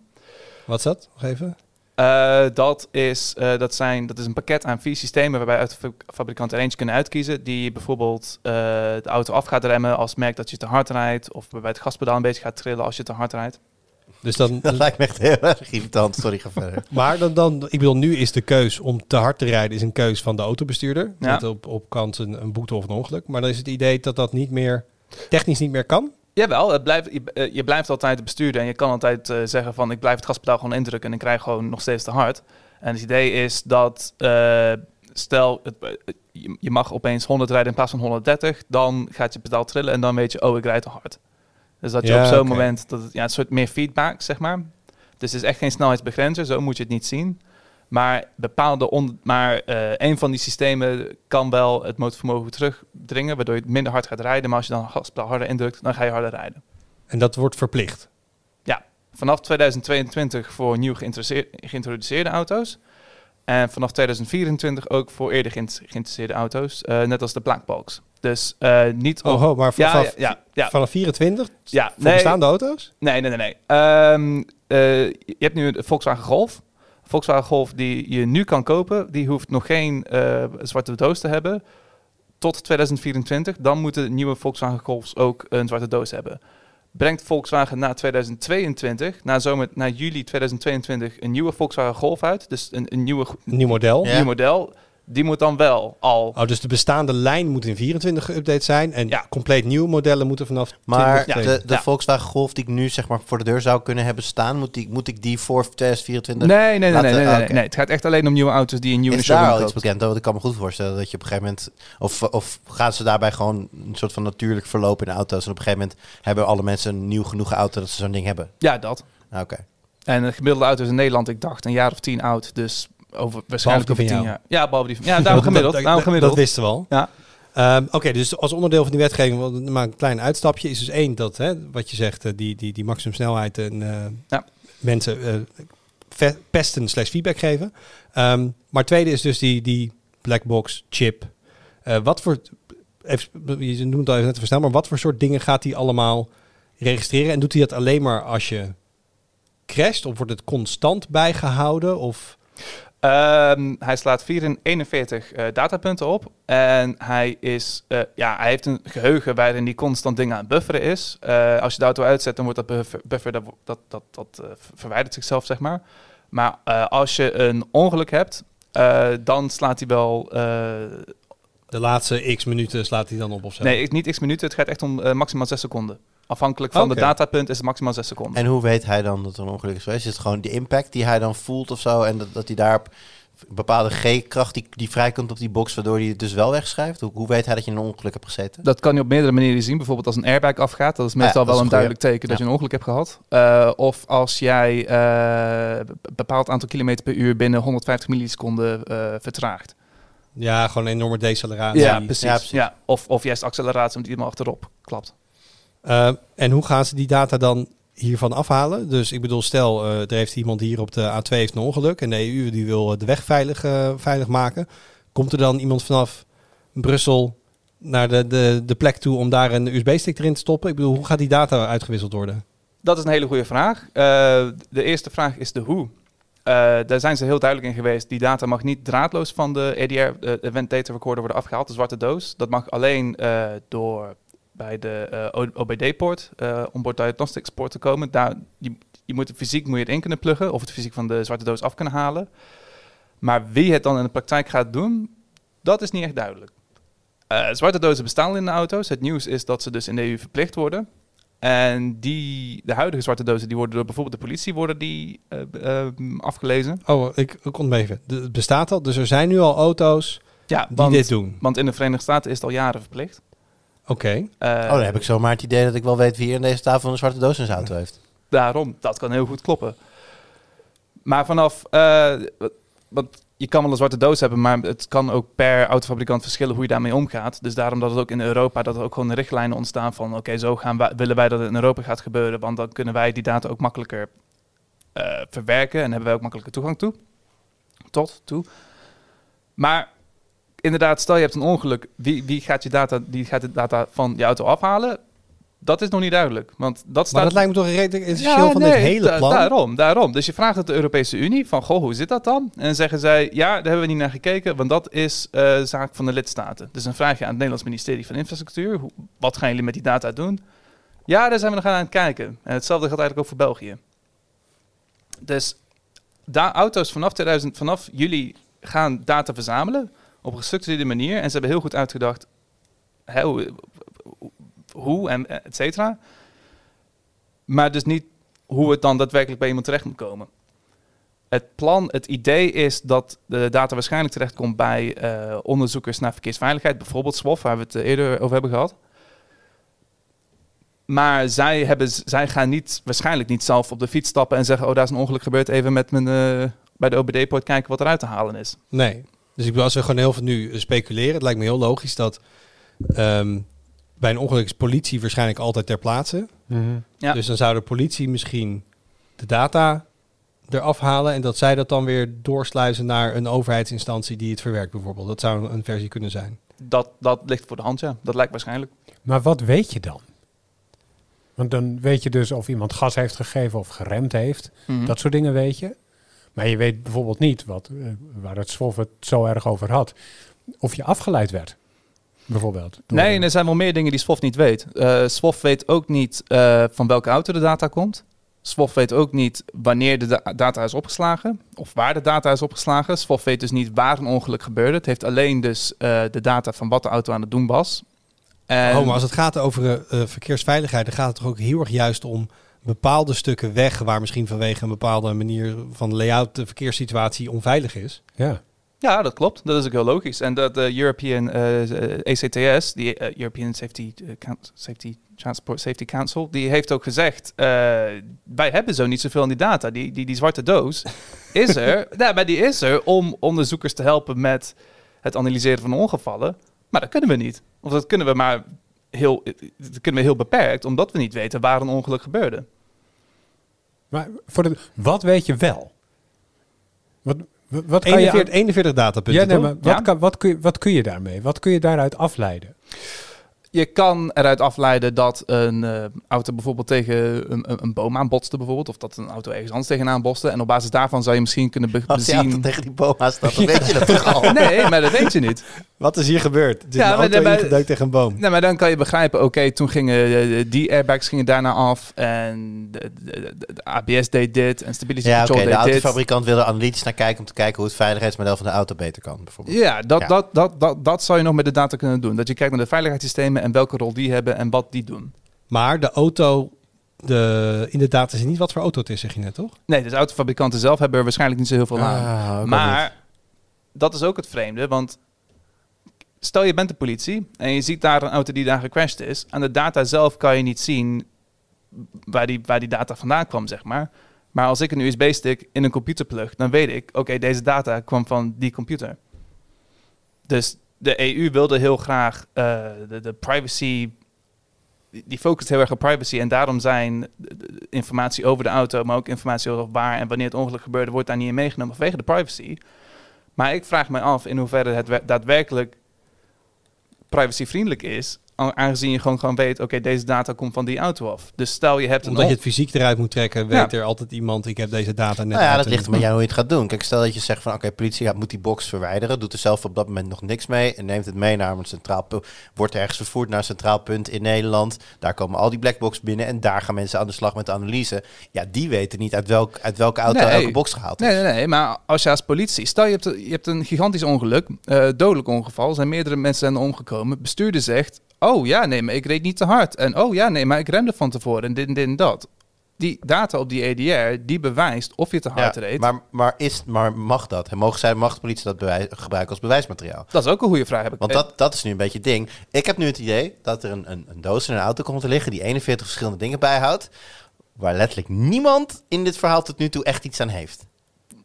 Wat is dat? Nog even. Eh, dat, is, eh, dat, zijn, dat is een pakket aan vier systemen waarbij uit de fa- fabrikant er eentje kunnen uitkiezen. Die bijvoorbeeld eh, de auto af gaat remmen als merkt dat je te hard rijdt. Of waarbij het gaspedaal een beetje gaat trillen als je te hard rijdt. Dus dan, Dat lijkt me echt heel erg irritant. Sorry, ga verder. maar dan, dan, ik bedoel, nu is de keus om te hard te rijden is een keus van de autobestuurder. Ja. Met op, op kans een, een boete of een ongeluk. Maar dan is het idee dat dat niet meer, technisch niet meer kan. Jawel, het blijft, je, eh, je blijft altijd de bestuurder en je kan altijd eh, zeggen van ik blijf het gaspedaal gewoon indrukken en ik krijg gewoon nog steeds te hard. En het idee is dat eh, stel het, je, je mag opeens 100 rijden in plaats van 130, dan gaat je pedaal trillen en dan weet je oh ik rijd te hard. Dus dat je Ja, op zo'n moment dat het ja, een soort meer feedback zeg maar. Dus het is echt geen snelheidsbegrenzer, zo moet je het niet zien. Maar bepaalde on, maar een van die systemen kan wel het motorvermogen terugdringen, waardoor je minder hard gaat rijden. Maar als je dan gaspedaal harder indrukt, dan ga je harder rijden. En dat wordt verplicht. Vanaf 2022 voor nieuw geïntroduceerde auto's. En vanaf 2024 ook voor eerder geïnt- geïnteresseerde auto's, eh, net als de blackbox. Dus eh, niet. Oh, oh, maar ja, vanaf, ja, ja, ja, vanaf 24 ja, voor nee, bestaande auto's? nee, nee, nee. nee. Ehm, eh, je hebt nu de Volkswagen Golf. Volkswagen Golf die je nu kan kopen, die hoeft nog geen zwarte doos te hebben. Tot 2024, dan moeten nieuwe Volkswagen Golfs ook een zwarte doos hebben. brengt Volkswagen na 2022, na, zomer, na juli 2022, een nieuwe Volkswagen Golf uit. Dus een, een nieuwe, Nieuw model. Ja. nieuw model. Die moet dan wel al... Oh, dus de bestaande lijn moet in 24 geüpdate zijn. En Ja. compleet nieuwe modellen moeten vanaf Maar 20 de, de Ja. Volkswagen Golf die ik nu zeg maar voor de deur zou kunnen hebben staan, moet, die, moet ik die voor 2024... Nee, nee, nee, nee, laten- nee, nee, ah, nee. Het gaat echt alleen om nieuwe auto's die een nieuwe Is daar al iets bekend? Want ik kan me goed voorstellen dat je op een gegeven moment... Of, of gaan ze daarbij gewoon een soort van natuurlijk verloop in de auto's... en op een gegeven moment hebben alle mensen een nieuw genoeg auto dat ze zo'n ding hebben? Ja, dat. Ah, Oké. En de gemiddelde auto is in Nederland, ik dacht, een jaar of tien oud. Dus over, waarschijnlijk over tien jaar. Ja, behalve die van... Ja, daarom gemiddeld. Dat, Daarom gemiddeld. dat wisten we al. Ja. Ehm, Oké, dus als onderdeel van die wetgeving, maar een klein uitstapje, is dus één dat, hè, wat je zegt, eh, die, die, die maximumsnelheid en eh, Ja. mensen eh, pesten slash feedback geven. Ehm, maar tweede is dus die, die black box chip. Wat voor, even, je noemt het al even net te verstaan, maar wat voor soort dingen gaat hij allemaal registreren? En doet hij dat alleen maar als je crasht? Of wordt het constant bijgehouden? Of... Ehm, hij slaat 4 in 41 eh, datapunten op. En hij, is, eh, ja, hij heeft een geheugen waarin hij constant dingen aan het bufferen is. Eh, als je de auto uitzet, dan wordt dat buffer, buffer dat, dat, dat, dat verwijdert zichzelf, zeg maar. Maar als je een ongeluk hebt, dan slaat hij wel... De laatste x minuten slaat hij dan op of zo? nee, niet x minuten. Het gaat echt om maximaal 6 seconden. Afhankelijk van de datapunt is het maximaal 6 seconden. En hoe weet hij dan dat er een ongeluk is geweest? Is het gewoon de impact die hij dan voelt of zo? En dat, dat hij daarop een bepaalde G-kracht die, die vrijkomt op die box, waardoor hij het dus wel wegschrijft? Hoe, hoe weet hij dat je in een ongeluk hebt gezeten? Dat kan je op meerdere manieren zien. Bijvoorbeeld als een airbag afgaat. Dat is meestal dat is wel een een duidelijk teken dat je een ongeluk hebt gehad. Eh, of als jij eh, een bepaald aantal kilometer per uur binnen 150 milliseconden eh, vertraagt. Ja, gewoon een enorme deceleratie. Ja, precies. Ja. Of, of juist acceleratie omdat iemand achterop klapt. Eh, en hoe gaan ze die data dan hiervan afhalen? Dus ik bedoel, stel, eh, er heeft iemand hier op de A2 heeft een ongeluk en de EU die wil de weg veilig, eh, veilig maken. Komt er dan iemand vanaf Brussel naar de, de, de plek toe om daar een USB-stick erin te stoppen? Ik bedoel, hoe gaat die data uitgewisseld worden? Dat is een hele goede vraag. Eh, de eerste vraag is de hoe. Eh, daar zijn ze heel duidelijk in geweest. Die data mag niet draadloos van de EDR, de Event Data Recorder, worden afgehaald, de zwarte doos. Dat mag alleen eh, door bij de eh, OBD-poort, eh onboard diagnostics poort te komen. Daar, je, je moet het fysiek moet je het in kunnen pluggen of het fysiek van de zwarte doos af kunnen halen. Maar wie het dan in de praktijk gaat doen, dat is niet echt duidelijk. Eh, zwarte dozen bestaan in de auto's. Het nieuws is dat ze dus in de EU verplicht worden. En die, de huidige zwarte dozen, die worden door bijvoorbeeld de politie worden die, afgelezen. Oh, ik, ik even. De- Het bestaat al, dus er zijn nu al auto's Ja, die want, dit doen. want in de Verenigde Staten is het al jaren verplicht. Oké. Eh, oh, dan heb ik zomaar het idee dat ik wel weet wie hier in deze tafel een zwarte doos in zijn auto heeft. Daarom, dat kan heel goed kloppen. Maar vanaf, eh, want je kan wel een zwarte doos hebben, maar het kan ook per autofabrikant verschillen hoe je daarmee omgaat. Dus daarom dat het ook in Europa, dat er ook gewoon richtlijnen ontstaan van, oké, zo gaan wij, willen wij dat het in Europa gaat gebeuren, want dan kunnen wij die data ook makkelijker eh, verwerken en hebben wij ook makkelijker toegang toe. Tot, toe. Maar inderdaad, stel je hebt een ongeluk, wie, wie gaat je data, die gaat de data van je auto afhalen? Dat is nog niet duidelijk, want dat staat... Maar dat lijkt me toch een redelijk essentieel van dit hele da- plan. Daarom, daarom. Dus je vraagt het de Europese Unie van, goh, hoe zit dat dan? En dan zeggen zij, ja, daar hebben we niet naar gekeken, want dat is eh, zaak van de lidstaten. Dus dan vraag je aan het Nederlands ministerie van Infrastructuur, hoe, wat gaan jullie met die data doen? Ja, daar zijn we nog aan het kijken. En hetzelfde geldt eigenlijk ook voor België. Dus da- auto's vanaf 2000, vanaf juli gaan data verzamelen op een gestructureerde manier. En ze hebben heel goed uitgedacht hoe, hoe en et cetera. Maar dus niet hoe het dan daadwerkelijk bij iemand terecht moet komen. Het plan, het idee is dat de data waarschijnlijk terechtkomt bij eh, onderzoekers naar verkeersveiligheid, bijvoorbeeld SWOF, waar we het eh, eerder over hebben gehad. Maar zij, hebben, zij gaan niet, waarschijnlijk niet zelf op de fiets stappen en zeggen: Oh, daar is een ongeluk gebeurd. Even met mijn, eh, bij de OBD-poort kijken wat eruit te halen is. Nee. Dus ik als we gewoon heel veel nu speculeren, het lijkt me heel logisch dat ehm, bij een ongeluk is politie waarschijnlijk altijd ter plaatse. Ja. Dus dan zou de politie misschien de data eraf halen en dat zij dat dan weer doorsluizen naar een overheidsinstantie die het verwerkt bijvoorbeeld. Dat zou een versie kunnen zijn. Dat, dat ligt voor de hand, ja. Dat lijkt waarschijnlijk. Maar wat weet je dan? Want dan weet je dus of iemand gas heeft gegeven of geremd heeft. Mhm. Dat soort dingen weet je. Maar je weet bijvoorbeeld niet, wat, eh, waar het SWOF het zo erg over had, of je afgeleid werd. bijvoorbeeld. Nee, en er zijn wel meer dingen die SWOF niet weet. Eh SWOF weet ook niet eh, van welke auto de data komt. SWOF weet ook niet wanneer de da- data is opgeslagen of waar de data is opgeslagen. SWOF weet dus niet waar een ongeluk gebeurde. Het heeft alleen dus eh, de data van wat de auto aan het doen was. En Oh, maar als het gaat over verkeersveiligheid, dan gaat het toch ook heel erg juist om bepaalde stukken weg waar misschien vanwege een bepaalde manier van layout de verkeerssituatie onveilig is. Ja. Ja, dat klopt. Dat is ook heel logisch. En dat de European eh, eh, ECTS, die eh, European Safety, eh, Safety Transport Safety Council, die heeft ook gezegd: eh, wij hebben zo niet zoveel aan die data. Die, die, die zwarte doos is er. ja, maar die is er om onderzoekers te helpen met het analyseren van ongevallen. Maar dat kunnen we niet. Of dat kunnen we maar heel, dat kunnen we heel beperkt, omdat we niet weten waar een ongeluk gebeurde. Maar voor de, wat weet je wel? Wat, wat, kan je... 41, 41 datapunten, Ja, nee, maar wat, Ja. kan, wat, kun je, wat kun je daarmee? Wat kun je daaruit afleiden? Je kan eruit afleiden dat een eh, auto bijvoorbeeld tegen een, een, een boom aanbotste, bijvoorbeeld. Of dat een auto ergens anders tegenaan botste. En op basis daarvan zou je misschien kunnen be- Als bezien... tegen die boom aan staat, dan weet je dat toch al. Nee, maar dat weet je niet. Wat is hier gebeurd? Het is Ja, een auto maar- tegen een boom. Nee, maar dan kan je begrijpen, oké, toen gingen eh, die airbags gingen daarna af. En de, de, de- de ABS deed dit. En stability Ja, oké. control de deed dit. autofabrikant wil er analytisch naar kijken om te kijken hoe het veiligheidsmodel van de auto beter kan, bijvoorbeeld. Ja, dat, Ja. Dat, dat, dat, dat zou je nog met de data kunnen doen. Dat je kijkt naar de veiligheidssystemen en welke rol die hebben en wat die doen. Maar de auto, de, in de data is niet wat voor auto het is, zeg je net, toch? Nee, dus autofabrikanten zelf hebben er waarschijnlijk niet zo heel veel aan. Ah, niet. Maar dat is ook het vreemde, want stel je bent de politie en je ziet daar een auto die daar gecrashed is. Aan de data zelf kan je niet zien waar die, waar die data vandaan kwam, zeg maar. Maar als ik een USB-stick in een computer plug, dan weet ik, oké, deze data kwam van die computer. Dus de EU wilde heel graag eh, de, de privacy, die focust heel erg op privacy en daarom zijn informatie over de auto, maar ook informatie over waar en wanneer het ongeluk gebeurde, wordt daar niet in meegenomen vanwege de privacy. Maar ik vraag me af in hoeverre het wer- daadwerkelijk privacyvriendelijk is, aangezien je gewoon, gewoon weet, oké, deze data komt van die auto af. Dus stel je hebt een Omdat je het fysiek eruit moet trekken, Ja. weet er altijd iemand, ik heb deze data net Nou ja, dat ligt er met jou hoe je het gaat doen. Kijk, stel dat je zegt van oké, politie gaat- moet die box verwijderen, doet er zelf op dat moment nog niks mee en neemt het mee naar een centraal punt, wordt ergens vervoerd naar een centraal punt in Nederland. Daar komen al die blackbox binnen en daar gaan mensen aan de slag met de analyse. Ja, die weten niet uit, welk, uit welke auto Nee. elke box gehaald is. Nee, nee, nee, maar als je als politie, stel je hebt, je hebt een gigantisch ongeluk, eh, dodelijk ongeval, er zijn meerdere mensen zijn omgekomen. Bestuurder zegt, oh ja, nee, maar ik reed niet te hard. En oh ja, nee, maar ik remde van tevoren en dit en dit en dat. Die data op die EDR, die bewijst of je te hard Ja, reed. maar, maar, is, maar mag dat? En mogen zij, mag de politie dat bewijs, gebruiken als bewijsmateriaal? dat is ook een goede vraag. Heb ik. Want dat, dat is nu een beetje het ding. Ik heb nu het idee dat er een, een, een doos in een auto komt te liggen die 41 verschillende dingen bijhoudt. Waar letterlijk niemand in dit verhaal tot nu toe echt iets aan heeft.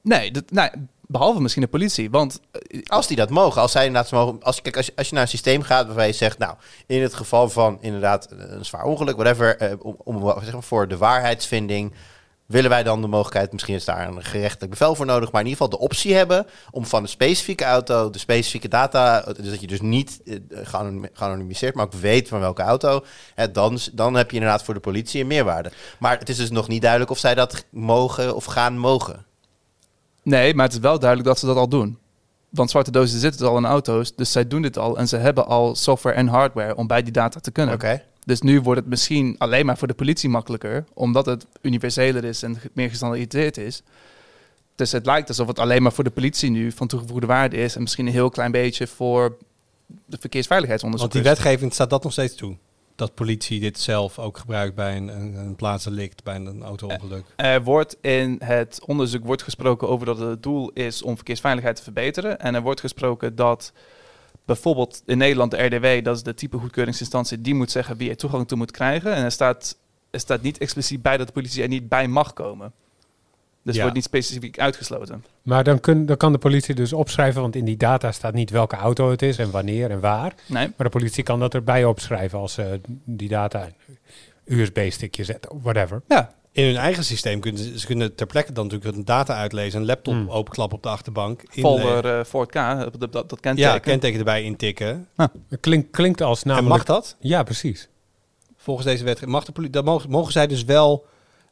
Nee, dat, nee, behalve misschien de politie. Want eh, Als die dat mogen, als zij inderdaad mogen. Als, kijk, als, je, als je naar een systeem gaat waarbij je zegt, nou, in het geval van inderdaad een zwaar ongeluk, whatever, eh, om, om zeg maar, voor de waarheidsvinding willen wij dan de mogelijkheid, misschien is daar een gerechtelijk bevel voor nodig, maar in ieder geval de optie hebben om van een specifieke auto de specifieke data, dus dat je dus niet eh, geanonim- geanonimiseerd, maar ook weet van welke auto, dan, dan heb je inderdaad voor de politie een meerwaarde. Maar het is dus nog niet duidelijk of zij dat mogen of gaan mogen. Nee, maar het is wel duidelijk dat ze dat al doen. Want zwarte dozen zitten al in auto's, dus zij doen dit al. En ze hebben al software en hardware om bij die data te kunnen. Oké. Dus nu wordt het misschien alleen maar voor de politie makkelijker, omdat het universeler is en meer gestandaardiseerd is. Dus het lijkt alsof het alleen maar voor de politie nu van toegevoegde waarde is en misschien een heel klein beetje voor de Want die wetgeving staat dat nog steeds toe. Dat politie dit zelf ook gebruikt bij een, een, een bij een auto-ongeluk. Er wordt in het onderzoek wordt gesproken over dat het doel is om verkeersveiligheid te verbeteren. En er wordt gesproken dat bijvoorbeeld in Nederland de RDW, dat is de type goedkeuringsinstantie, die moet zeggen wie er toegang toe moet krijgen. En er staat, er staat niet expliciet bij dat de politie er niet bij mag komen. Dus Ja. wordt niet specifiek uitgesloten. Maar dan, kun, dan kan de politie dus opschrijven, want in die data staat niet welke auto het is en wanneer en waar. Nee. Maar de politie kan dat erbij opschrijven als ze die data USB-stickje zetten, of whatever. Ja, In hun eigen systeem kunnen ze, ze kunnen ter plekke dan natuurlijk een data uitlezen, een laptop Hmm. openklappen op de achterbank. folder eh Ford K, dat, dat, dat kenteken. Ja, kenteken erbij intikken. Het klinkt, klinkt als En namelijk... mag dat? Ja, precies. Volgens deze wet mag de politie, dat mogen, mogen zij dus wel.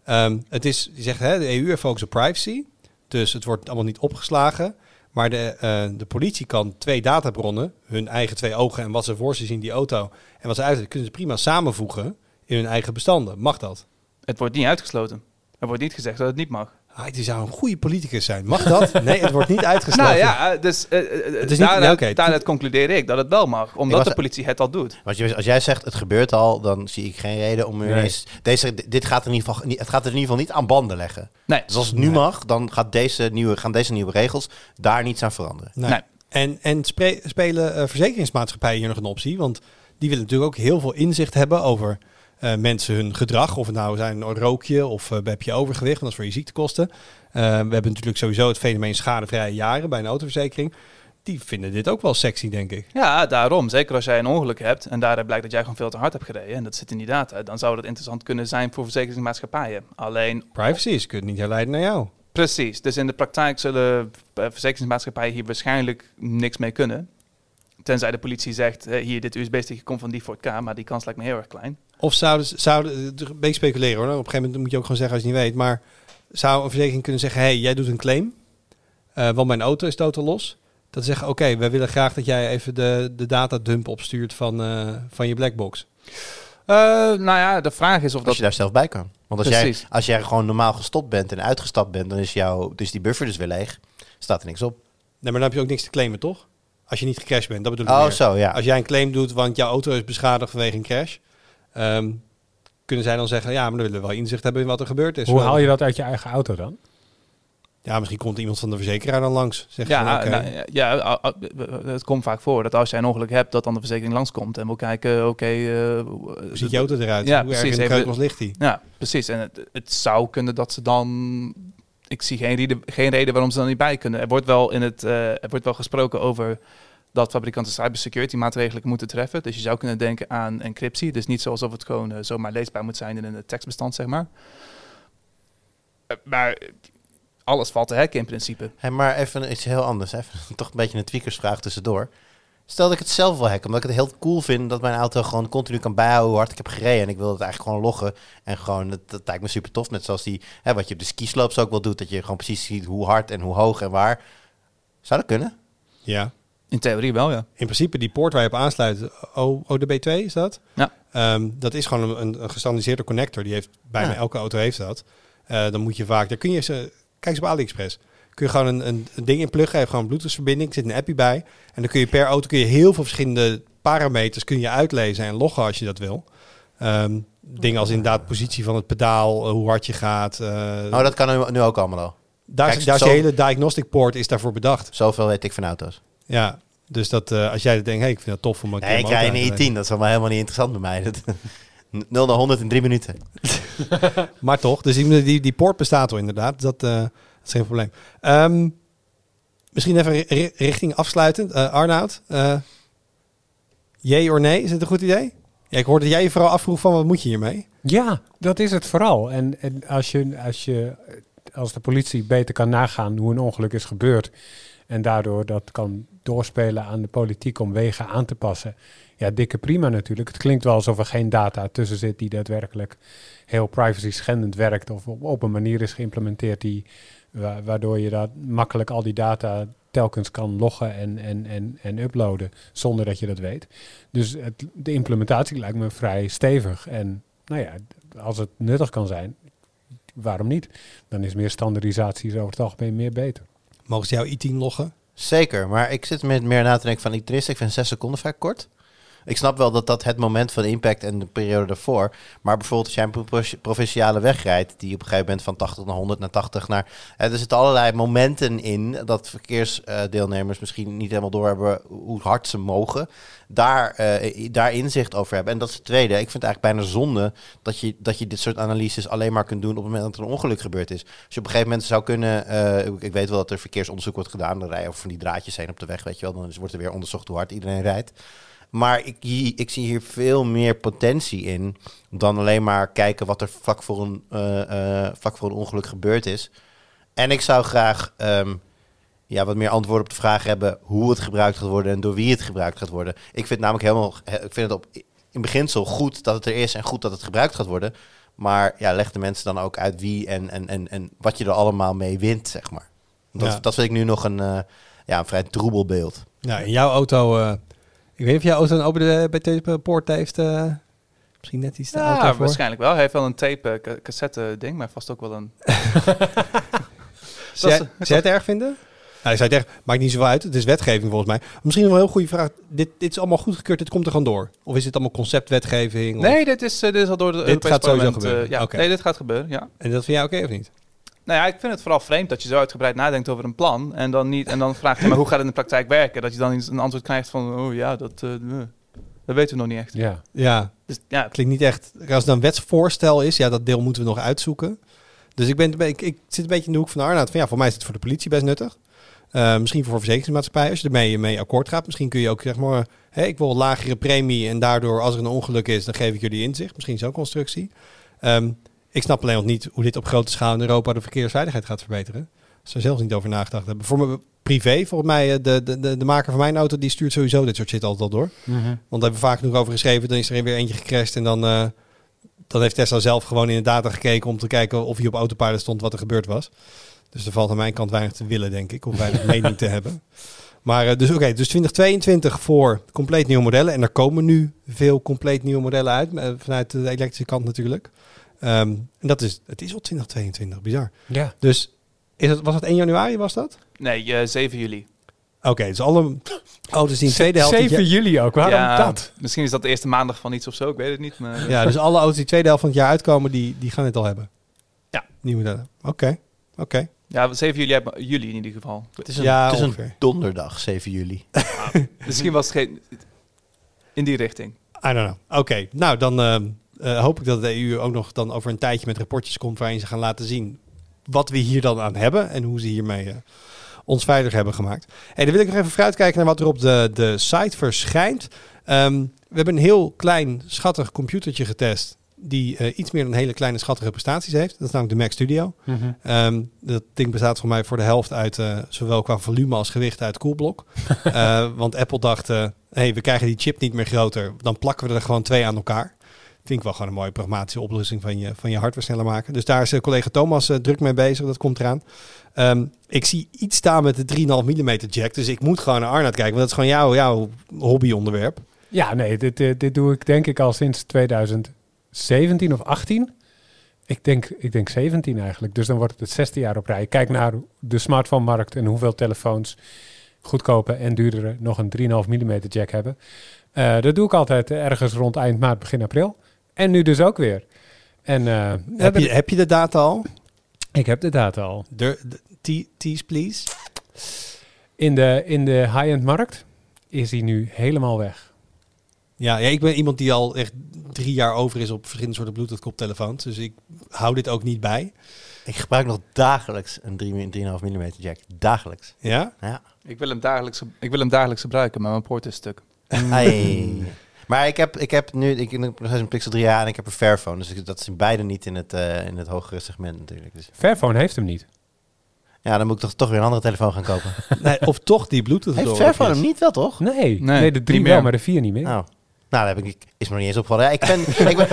Ehm, het is, je zegt hè, de EU heeft focus op privacy, dus het wordt allemaal niet opgeslagen. Maar de, eh, de politie kan twee databronnen, hun eigen twee ogen en wat ze voor ze zien, die auto, en wat ze uit, kunnen ze prima samenvoegen in hun eigen bestanden. Mag dat? Het wordt niet uitgesloten. Er wordt niet gezegd dat het niet mag. Ah, die zou een goede politicus zijn. Mag dat? Nee, het wordt niet uitgesloten. Nou ja, dus uh, Het is niet- daaruit, concludeer ik dat het wel mag. Omdat was- de politie het al doet. Want als jij zegt het gebeurt al, dan zie ik geen reden om Nee. ineens... Deze, dit gaat, er in ieder geval, niet- het gaat er in ieder geval niet aan banden leggen. Nee. Dus als het nu mag, dan gaat deze nieuwe, gaan deze nieuwe regels daar niets aan veranderen. Nee. Nee. En, en spelen eh, verzekeringsmaatschappijen hier nog een optie? Want die willen natuurlijk ook heel veel inzicht hebben over eh, mensen hun gedrag. Of het nou zijn een rookje of eh, heb je overgewicht, want dat is voor je ziektekosten. Eh, we hebben natuurlijk sowieso het fenomeen schadevrije jaren bij een autoverzekering. Die vinden dit ook wel sexy, denk ik. Ja, daarom. Zeker als jij een ongeluk hebt en daaruit blijkt dat jij gewoon veel te hard hebt gereden. En dat zit in die data. Dan zou dat interessant kunnen zijn voor verzekeringsmaatschappijen. Alleen, Privacy is, kunt niet herleiden naar jou. precies. Dus in de praktijk zullen verzekeringsmaatschappijen hier waarschijnlijk niks mee kunnen. Tenzij de politie zegt, hier, dit USB-stickje komt van die Ford K. Maar die kans lijkt me heel erg klein. Of zouden, ze- zouden een beetje speculeren hoor. Op een gegeven moment moet je ook gewoon zeggen als je niet weet. Maar zou een verzekering kunnen zeggen, hey, jij doet een claim. eh, want mijn auto is totaal los. Dat ze zeggen, oké, wij willen graag dat jij even de, de datadump opstuurt van, eh, van je blackbox. Eh, nou ja, de vraag is of Als dat... je daar zelf bij kan. Want als jij, als jij gewoon normaal gestopt bent en uitgestapt bent, dan is, jouw, dus die buffer dus weer leeg. Staat er niks op. Nee, maar dan heb je ook niks te claimen, toch? Als je niet gecrashed bent, dat bedoel ik Oh, meer. zo, ja. Als jij een claim doet, want jouw auto is beschadigd vanwege een crash... ehm, kunnen zij dan zeggen, ja, maar dan willen we wel inzicht hebben in wat er gebeurd is. Hoe haal je dat uit je eigen auto dan? Ja, misschien komt iemand van de verzekeraar dan langs. Zegt Ja, van, oké. nou, ja, het komt vaak voor dat als jij een ongeluk hebt, dat dan de verzekering langskomt en wil kijken, oké... eh, Hoe ziet je auto eruit? Ja, Hoe erg precies, in de ligt die? Ja, precies. En het, het zou kunnen dat ze dan... Ik zie geen reden, geen reden waarom ze dan niet bij kunnen. Er wordt wel, in het, eh, er wordt wel gesproken over dat fabrikanten cybersecurity maatregelen moeten treffen. Dus je zou kunnen denken aan encryptie. Dus niet zoals of het gewoon eh, zomaar leesbaar moet zijn in een tekstbestand, zeg maar. Eh, maar eh, alles valt te hacken in principe. Hey, maar even iets heel anders. Even, toch een beetje een tweakersvraag tussendoor. Stel dat ik het zelf wil hacken, omdat ik het heel cool vind dat mijn auto gewoon continu kan bijhouden hoe hard ik heb gereden. En ik wil het eigenlijk gewoon loggen. En gewoon, dat, dat lijkt me super tof. Net zoals die, hè, wat je op de skislopes ook wel doet. Dat je gewoon precies ziet hoe hard en hoe hoog en waar. Zou dat kunnen? Ja. In theorie wel, ja. In principe die poort waar je op aansluit, O- ODB2 is dat? Ja. Ehm, dat is gewoon een, een gestandardiseerde connector. Die heeft bijna Ja. elke auto heeft dat. Eh, dan moet je vaak, daar kun je ze, kijk eens op AliExpress. Kun je gewoon een, een, een ding in pluggen, heeft gewoon een Bluetooth verbinding, er zit een appie bij. En dan kun je per auto kun je heel veel verschillende parameters kun je uitlezen en loggen als je dat wil. Ehm, dingen als inderdaad positie van het pedaal, eh, hoe hard je gaat. eh, Oh, dat kan nu, nu ook allemaal al. daar, kijk, daar is je hele diagnostic port is daarvoor bedacht. Zoveel weet ik van auto's. Ja, dus dat eh, als jij denkt, hey, ik vind dat tof om een Nee, keer ik mijn rij een te i10. Dat is allemaal helemaal niet interessant bij mij. Dat, 0 naar 100 in drie minuten. Maar toch, dus die, die, die poort bestaat al inderdaad. Dat, eh, dat is geen probleem. Ehm, misschien even ri- ri- richting afsluitend. Eh Arnoud, eh jee of nee, is het een goed idee? Ja, ik hoorde dat jij je vooral afvroeg van wat moet je hiermee? Ja, dat is het vooral. En, en als, je, als, je, als de politie beter kan nagaan hoe een ongeluk is gebeurd en daardoor dat kan doorspelen aan de politiek om wegen aan te passen. Ja, dikke prima natuurlijk. Het klinkt wel alsof er geen data tussen zit die daadwerkelijk heel privacy schendend werkt of op, een manier is geïmplementeerd die, wa- waardoor je dat makkelijk al die data telkens kan loggen en, en, en, en uploaden zonder dat je dat weet. Dus het, de implementatie lijkt me vrij stevig. En nou ja, als het nuttig kan zijn, waarom niet? Dan is meer standaardisatie is over het algemeen meer beter. Mogen ze jouw i10 loggen? Zeker, maar ik zit met meer na te denken van... Ik, ik vind 6 seconden vrij kort. Ik snap wel dat dat het moment van impact en de periode daarvoor... Maar bijvoorbeeld als jij een pro- provinciale weg rijdt... die op een gegeven moment van 80 naar 100 naar 80 naar... Eh, er zitten allerlei momenten in dat verkeersdeelnemers misschien niet helemaal doorhebben... hoe hard ze mogen. Daar, eh, daar inzicht over hebben. En dat is het tweede. Ik vind het eigenlijk bijna zonde dat je, dat je dit soort analyses alleen maar kunt doen... op het moment dat er een ongeluk gebeurd is. Als je op een gegeven moment zou kunnen... eh, ik- weet wel dat er verkeersonderzoek wordt gedaan. Dan rijden over van die draadjes heen op de weg, weet je wel. Dan wordt er weer onderzocht hoe hard iedereen rijdt. Maar ik, ik zie hier veel meer potentie in dan alleen maar kijken wat er vlak voor een, eh, eh, vlak voor een ongeluk gebeurd is. En ik zou graag ehm, ja, wat meer antwoorden op de vraag hebben hoe het gebruikt gaat worden en door wie het gebruikt gaat worden. Ik vind namelijk helemaal, ik vind het op, in beginsel goed dat het er is en goed dat het gebruikt gaat worden. Maar ja, leg de mensen dan ook uit wie en, en, en, en wat je er allemaal mee wint, zeg maar. Dat, Ja. dat vind ik nu nog een, eh, ja, een vrij troebel beeld. Nou, in jouw auto... ik weet niet of jouw auto een open bij deze poort heeft. eh, misschien net iets te Ja, waarschijnlijk wel. Hij heeft wel een tape eh, ca- cassette ding, maar vast ook wel een... Zou jij jij het erg vinden? Nou, zou het erg, maakt niet zoveel uit. Het is wetgeving volgens mij. Misschien wel een heel goede vraag. Dit, dit is allemaal goedgekeurd, dit komt er gewoon door. Of is dit allemaal conceptwetgeving? Of- Nee, dit is, eh, dit is al door de Europese gaat sowieso parlement, gebeuren. ja. Nee, dit gaat gebeuren, ja. En dat vind jij oké of niet? Nou ja, ik vind het vooral vreemd dat je zo uitgebreid nadenkt over een plan en dan niet en dan vraagt je maar hoe gaat het in de praktijk werken? Dat je dan eens een antwoord krijgt van oh ja, dat, eh, eh, dat weten we nog niet echt. Ja. Ja, Dus ja, klinkt niet echt. Als het dan een wetsvoorstel is, ja, dat deel moeten we nog uitzoeken. Dus ik, ben, ik, ik zit een beetje in de hoek van Arnoud. Van ja, voor mij is het voor de politie best nuttig. Eh, misschien voor verzekeringsmaatschappij, als je ermee mee akkoord gaat. Misschien kun je ook zeg maar, ik wil een lagere premie en daardoor als er een ongeluk is, dan geef ik jullie inzicht. Misschien zo'n constructie. Ehm, ik snap alleen nog niet hoe dit op grote schaal in Europa de verkeersveiligheid gaat verbeteren. Ze zelfs niet over nagedacht hebben. Voor me privé, volgens mij, eh, de, de, de, de maker van mijn auto, die stuurt sowieso dit soort shit altijd al door. Want daar hebben we vaak genoeg over geschreven. Dan is er weer eentje gecrashed en dan, eh, dan heeft Tesla zelf gewoon in de data gekeken om te kijken of hij op autopilot stond wat er gebeurd was. Dus er valt aan mijn kant weinig te willen, denk ik, of weinig mening te hebben. Maar eh, dus oké, dus 2022 voor compleet nieuwe modellen. En er komen nu veel compleet nieuwe modellen uit, vanuit de elektrische kant natuurlijk. Ehm, en dat is, het is al 2022, bizar. Ja. Dus is het, was het 1 januari, was dat? nee, eh, 7 juli. Oké, dus alle auto's die in de tweede helft... dit 7 jaar- juli ook. Waarom ja, dat? Misschien is dat de eerste maandag van iets of zo, ik weet het niet. Maar, Ja, dus alle auto's die tweede helft van het jaar uitkomen, die, die gaan het al hebben. Ja. Nieuwe modellen. Oké, oké. ja 7 juli, hebben- juli in ieder geval. Het is een, Ja, het is een donderdag, 7 juli. Misschien was het geen... In die richting. I don't know. Oké, nou dan ehm, eh, hoop ik dat de EU ook nog dan over een tijdje met rapportjes komt waarin ze gaan laten zien wat we hier dan aan hebben en hoe ze hiermee eh, ons veilig hebben gemaakt. En dan wil ik nog even vooruitkijken naar wat er op de, de site verschijnt. Ehm, we hebben een heel klein, schattig computertje getest die eh, iets meer dan hele kleine, schattige prestaties heeft. Dat is namelijk de Mac Studio. Ehm, dat ding bestaat voor mij voor de helft uit, zowel qua volume als gewicht uit koelblok. Want Apple dacht, hey, we krijgen die chip niet meer groter, dan plakken we er gewoon twee aan elkaar. Vind ik wel gewoon een mooie pragmatische oplossing van je, van je hardware sneller maken. Dus daar is eh, collega Thomas eh, druk mee bezig, dat komt eraan. Ehm, ik zie iets staan met de 3,5 mm jack, dus ik moet gewoon naar Arnoud kijken, want dat is gewoon jouw, jouw hobbyonderwerp. Ja, nee, dit, eh, dit doe ik denk ik al sinds 2017 of 18. Ik denk, ik denk 17 eigenlijk. Dus dan wordt het het zesde jaar op rij. Kijk naar de smartphone-markt en hoeveel telefoons goedkope en duurdere nog een 3,5 mm jack hebben. Dat doe ik altijd ergens rond eind maart, begin april. En nu dus ook weer. En eh, Heb je, heb je de data al? ik heb de data al. De, de, te- tease, please. In de, in de high-end markt is hij nu helemaal weg. Ja, ja, ik ben iemand die al echt drie jaar over is op verschillende soorten Bluetooth koptelefoons. Dus ik hou dit ook niet bij. Ik gebruik nog dagelijks een 3 3,5 mm jack. Dagelijks. Ja? Ja. Ik wil hem dagelijks, ik wil hem dagelijks gebruiken, maar mijn poort is stuk. Hey. Maar ik heb, ik heb nu ik, heb nog een Pixel 3a en ik heb een Fairphone. Dus ik, dat zijn beide niet in het, eh, in het hogere segment natuurlijk. Dus Fairphone heeft hem niet. ja, dan moet ik toch, toch weer een andere telefoon gaan kopen. Nee, of toch die Bluetooth Heeft. Fairphone hem niet wel, toch? Nee, nee, Nee, de niet 3 meer. wel, maar de 4 niet meer. Nou, nou dat heb ik, is me nog niet eens opgevallen. Ja, ik ben, ik ben,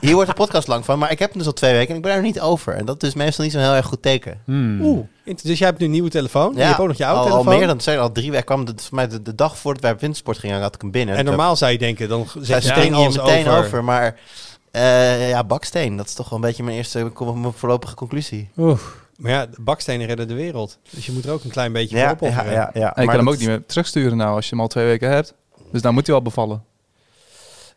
hier wordt de podcast lang van, maar ik heb hem dus al twee weken en ik ben er niet over. En dat is meestal niet zo'n heel erg goed teken. Hmm. Oeh, dus jij hebt nu een nieuwe telefoon. je hebt ook nog je oude al, telefoon. al meer dan twee, al drie weken. kwam het voor mij de, de dag voordat wij op wintersport gingen, had ik hem binnen. en normaal zou je denken, dan zet je steen meteen hier alles meteen over. over. maar eh, ja, baksteen, dat is toch wel een beetje mijn eerste mijn voorlopige conclusie. Oeh. Maar ja, de bakstenen redden de wereld. Dus je moet er ook een klein beetje Ja, voor ja, opofferen. ja, ja. En je Maar kan hem ook niet meer terugsturen nou als je hem al twee weken hebt. Dus dan moet hij wel bevallen.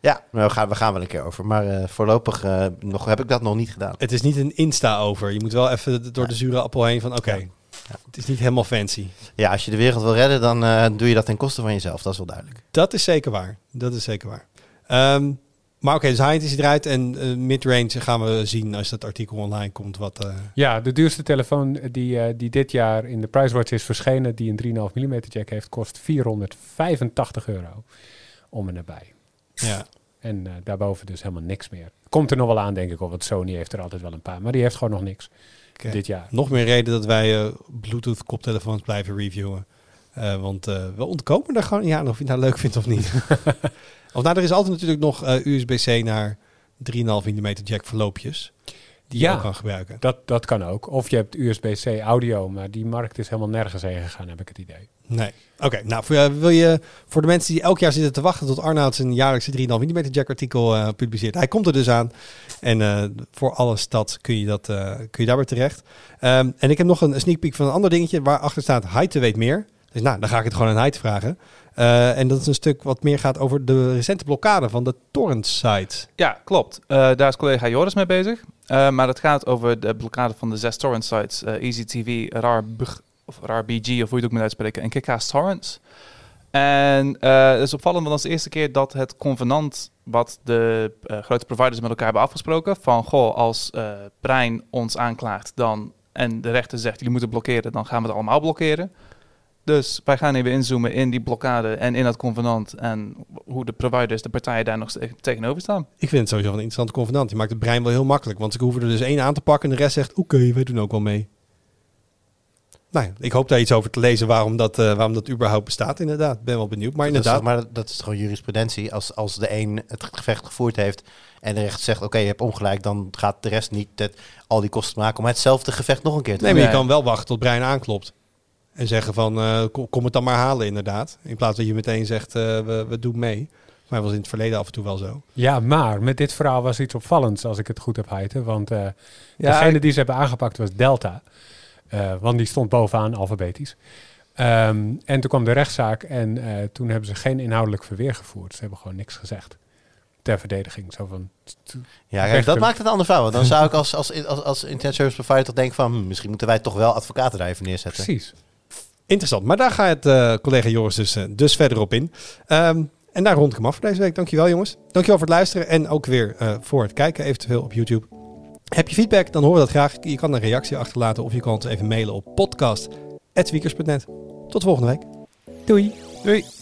Ja, nou, we, gaan, we gaan wel een keer over. Maar eh, voorlopig eh, nog, heb ik dat nog niet gedaan. Het is niet een Insta-over. Je moet wel even door de zure appel heen van, oké, het is niet helemaal fancy. Ja, als je de wereld wil redden, dan eh, doe je dat ten koste van jezelf. Dat is wel duidelijk. Dat is zeker waar. Dat is zeker waar. Ehm, maar oké, dus high-end is eruit en mid-range gaan we zien als dat artikel online komt. Wat, eh, Ja, de duurste telefoon die, eh, die dit jaar in de PriceWatch is verschenen, die een 3,5 mm jack heeft, kost 485 euro om en nabij. Ja. En eh, daarboven dus helemaal niks meer. Komt er nog wel aan, denk ik, hoor, want Sony heeft er altijd wel een paar. Maar die heeft gewoon nog niks dit jaar. Nog meer reden dat wij eh, Bluetooth koptelefoons blijven reviewen. Eh, want we ontkomen er gewoon, ja, of je het nou leuk vindt of niet. of nou, er is altijd natuurlijk nog USB-C naar 3,5 mm jack verloopjes. Die je Ja. ook kan gebruiken. Dat, dat kan ook. Of je hebt USB-C audio, maar die markt is helemaal nergens heen gegaan, heb ik het idee. Nee. Oké, nou voor, eh, wil je voor de mensen die elk jaar zitten te wachten tot Arnoud zijn jaarlijkse 3,5 mm jack artikel eh, publiceert. Hij komt er dus aan. En eh, voor alle stad kun je, dat, eh, kun je daar weer terecht. Ehm, en ik heb nog een sneak peek van een ander dingetje waarachter staat Heite weet meer. Dus nou, dan ga ik het gewoon aan Heite vragen. Eh, en dat is een stuk wat meer gaat over de recente blokkade van de torrent site. Ja, klopt. Eh, daar is collega Joris mee bezig. Eh, maar het gaat over de blokkade van de zes torrent sites. eh EasyTV, RARBG, of RARBG, of hoe je het ook moet uitspreken. En Kickcast Torrents. En eh, het is opvallend, want dat is de eerste keer dat het convenant wat de grote providers met elkaar hebben afgesproken. Van, goh, als Brein ons aanklaagt dan, en de rechter zegt, jullie moeten blokkeren, dan gaan we het allemaal blokkeren. Dus wij gaan even inzoomen in die blokkade en in dat convenant. En hoe de providers, de partijen daar nog tegenover staan. Ik vind het sowieso een interessante convenant. Je maakt het brein wel heel makkelijk. Want ze hoeven er dus één aan te pakken en de rest zegt... oké, wij doen ook wel mee. Nou ja, ik hoop daar iets over te lezen waarom dat, eh, waarom dat überhaupt bestaat inderdaad. Ben wel benieuwd. Maar Dat is, inderdaad, toch maar dat is gewoon jurisprudentie. Als, als de een het gevecht gevoerd heeft en de rechter zegt... oké, je hebt ongelijk, dan gaat de rest niet het, al die kosten maken... om hetzelfde gevecht nog een keer te nee, maar je kan wel wachten tot brein aanklopt. En zeggen van, eh, kom, kom het dan maar halen inderdaad. In plaats dat je meteen zegt, eh, we, we doen mee. Maar dat was in het verleden af en toe wel zo. Ja, maar met dit verhaal was iets opvallends, als ik het goed heb heiten. Want eh Ja, degene die ze hebben aangepakt was Delta. Eh, want die stond bovenaan alfabetisch. Ehm, en toen kwam de rechtszaak en eh, toen hebben ze geen inhoudelijk verweer gevoerd. Ze hebben gewoon niks gezegd. Ter verdediging. Zo van, Ja, kijk, dat maakt het een ander verhaal. Want dan zou ik als, als, als, als internet service provider toch denken van... hm, misschien moeten wij toch wel advocaten daar even neerzetten. precies. Interessant. Maar daar gaat eh, collega Joris dus, eh, dus verder op in. Ehm, en daar rond ik hem af voor deze week. Dankjewel jongens. Dankjewel voor het luisteren en ook weer eh, voor het kijken eventueel op YouTube. Heb je feedback, dan horen we dat graag. Je kan een reactie achterlaten of je kan ons even mailen op podcast.wiekers.net. Tot volgende week. Doei. Doei.